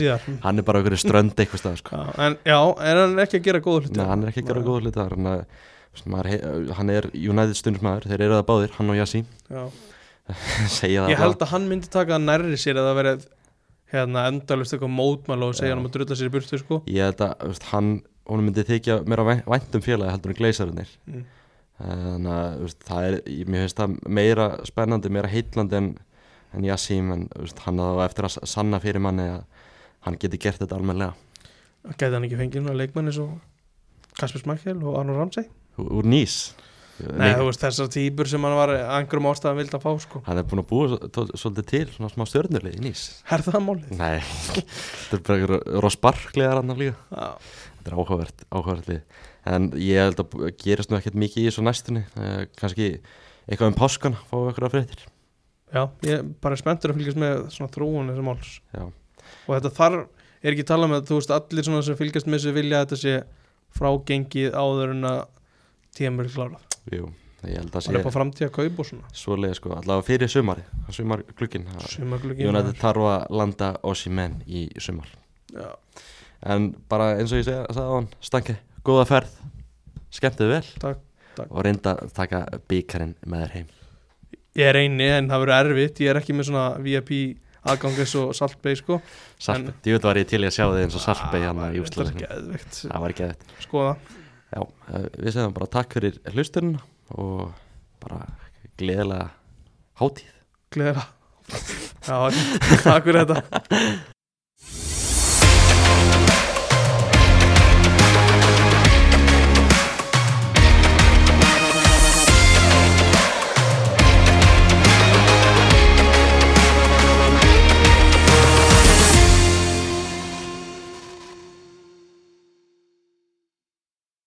hann er bara eitthvað strönd eitthvað stað sko. já, en já, er hann ekki að gera góða hluti. Nei, hann er ekki að gera góða hluti hann, er- er United stundismæður, þeir eru það báðir, hann og Yassi já. segja það ég held að hann myndi taka það nærri sér að það verið hérna endalust eitthvað mótmæl og segja hann að drulla sér í burtu sko. Ég held að veist, hann, myndi þykja meira væ- vænt um félagi heldur en gleisarinnir mm. þannig að veist, það er, mér finnst það meira spennandi, meira heitlandi en, en Yassim, en veist, hann á eftir að sanna fyrir manni að hann geti gert þetta almennilega. Gæti hann ekki fengið hann leikmenn eins og Kasper Smækkel og Arnur Ramsey? Úr nýs Nei, þú veist, þessar típur sem hann var einhverjum ástæðan vild að fá, sko. Hann er búin að búa svolítið til svona smá stjörnulið í nýs. Er það málið? nei, þetta er bara einhver rossbarklegar hann líka þetta er áhugavert, áhugavert lið. En ég held að gerist nú ekkert mikið í þessu næstunni. Uh, kannski eitthvað um páskan fá eitthvað fréttir. Já, ég er bara spenntur að fylgjast með svona þróun þessi máls. Já. Og þetta þarf, er ekki talað með, þú veist, allir svona sem fylgjast með þessu vilja að þetta sé frágengið áður en að tímur klárað Jú, ég held að Það er sé framtíð að kaupa og svona. svoleið sko, allavega fyrir sumari sumar glukkin Sumargluggi Jónætti þarf að landa Ossimenn í sumar. Já, en bara eins og ég segja, sagði á hann Stanke, góða ferð. Skemmtið vel. Takk, takk. og reynda að taka bíkarinn með þér heim. Ég er eini en það verður erfitt. Ég er ekki með svona VIP aðgangis og saltbei, sko. En- djúvel var ég til í að sjá þig eins og Sarpei hann í Það er úsleikinu geðveikt. Það var ekki að Skoða Já, eh, við segjum bara takk fyrir hlusturinn og bara gleðilega hátíð. Gleðilega. Já, takk fyrir þetta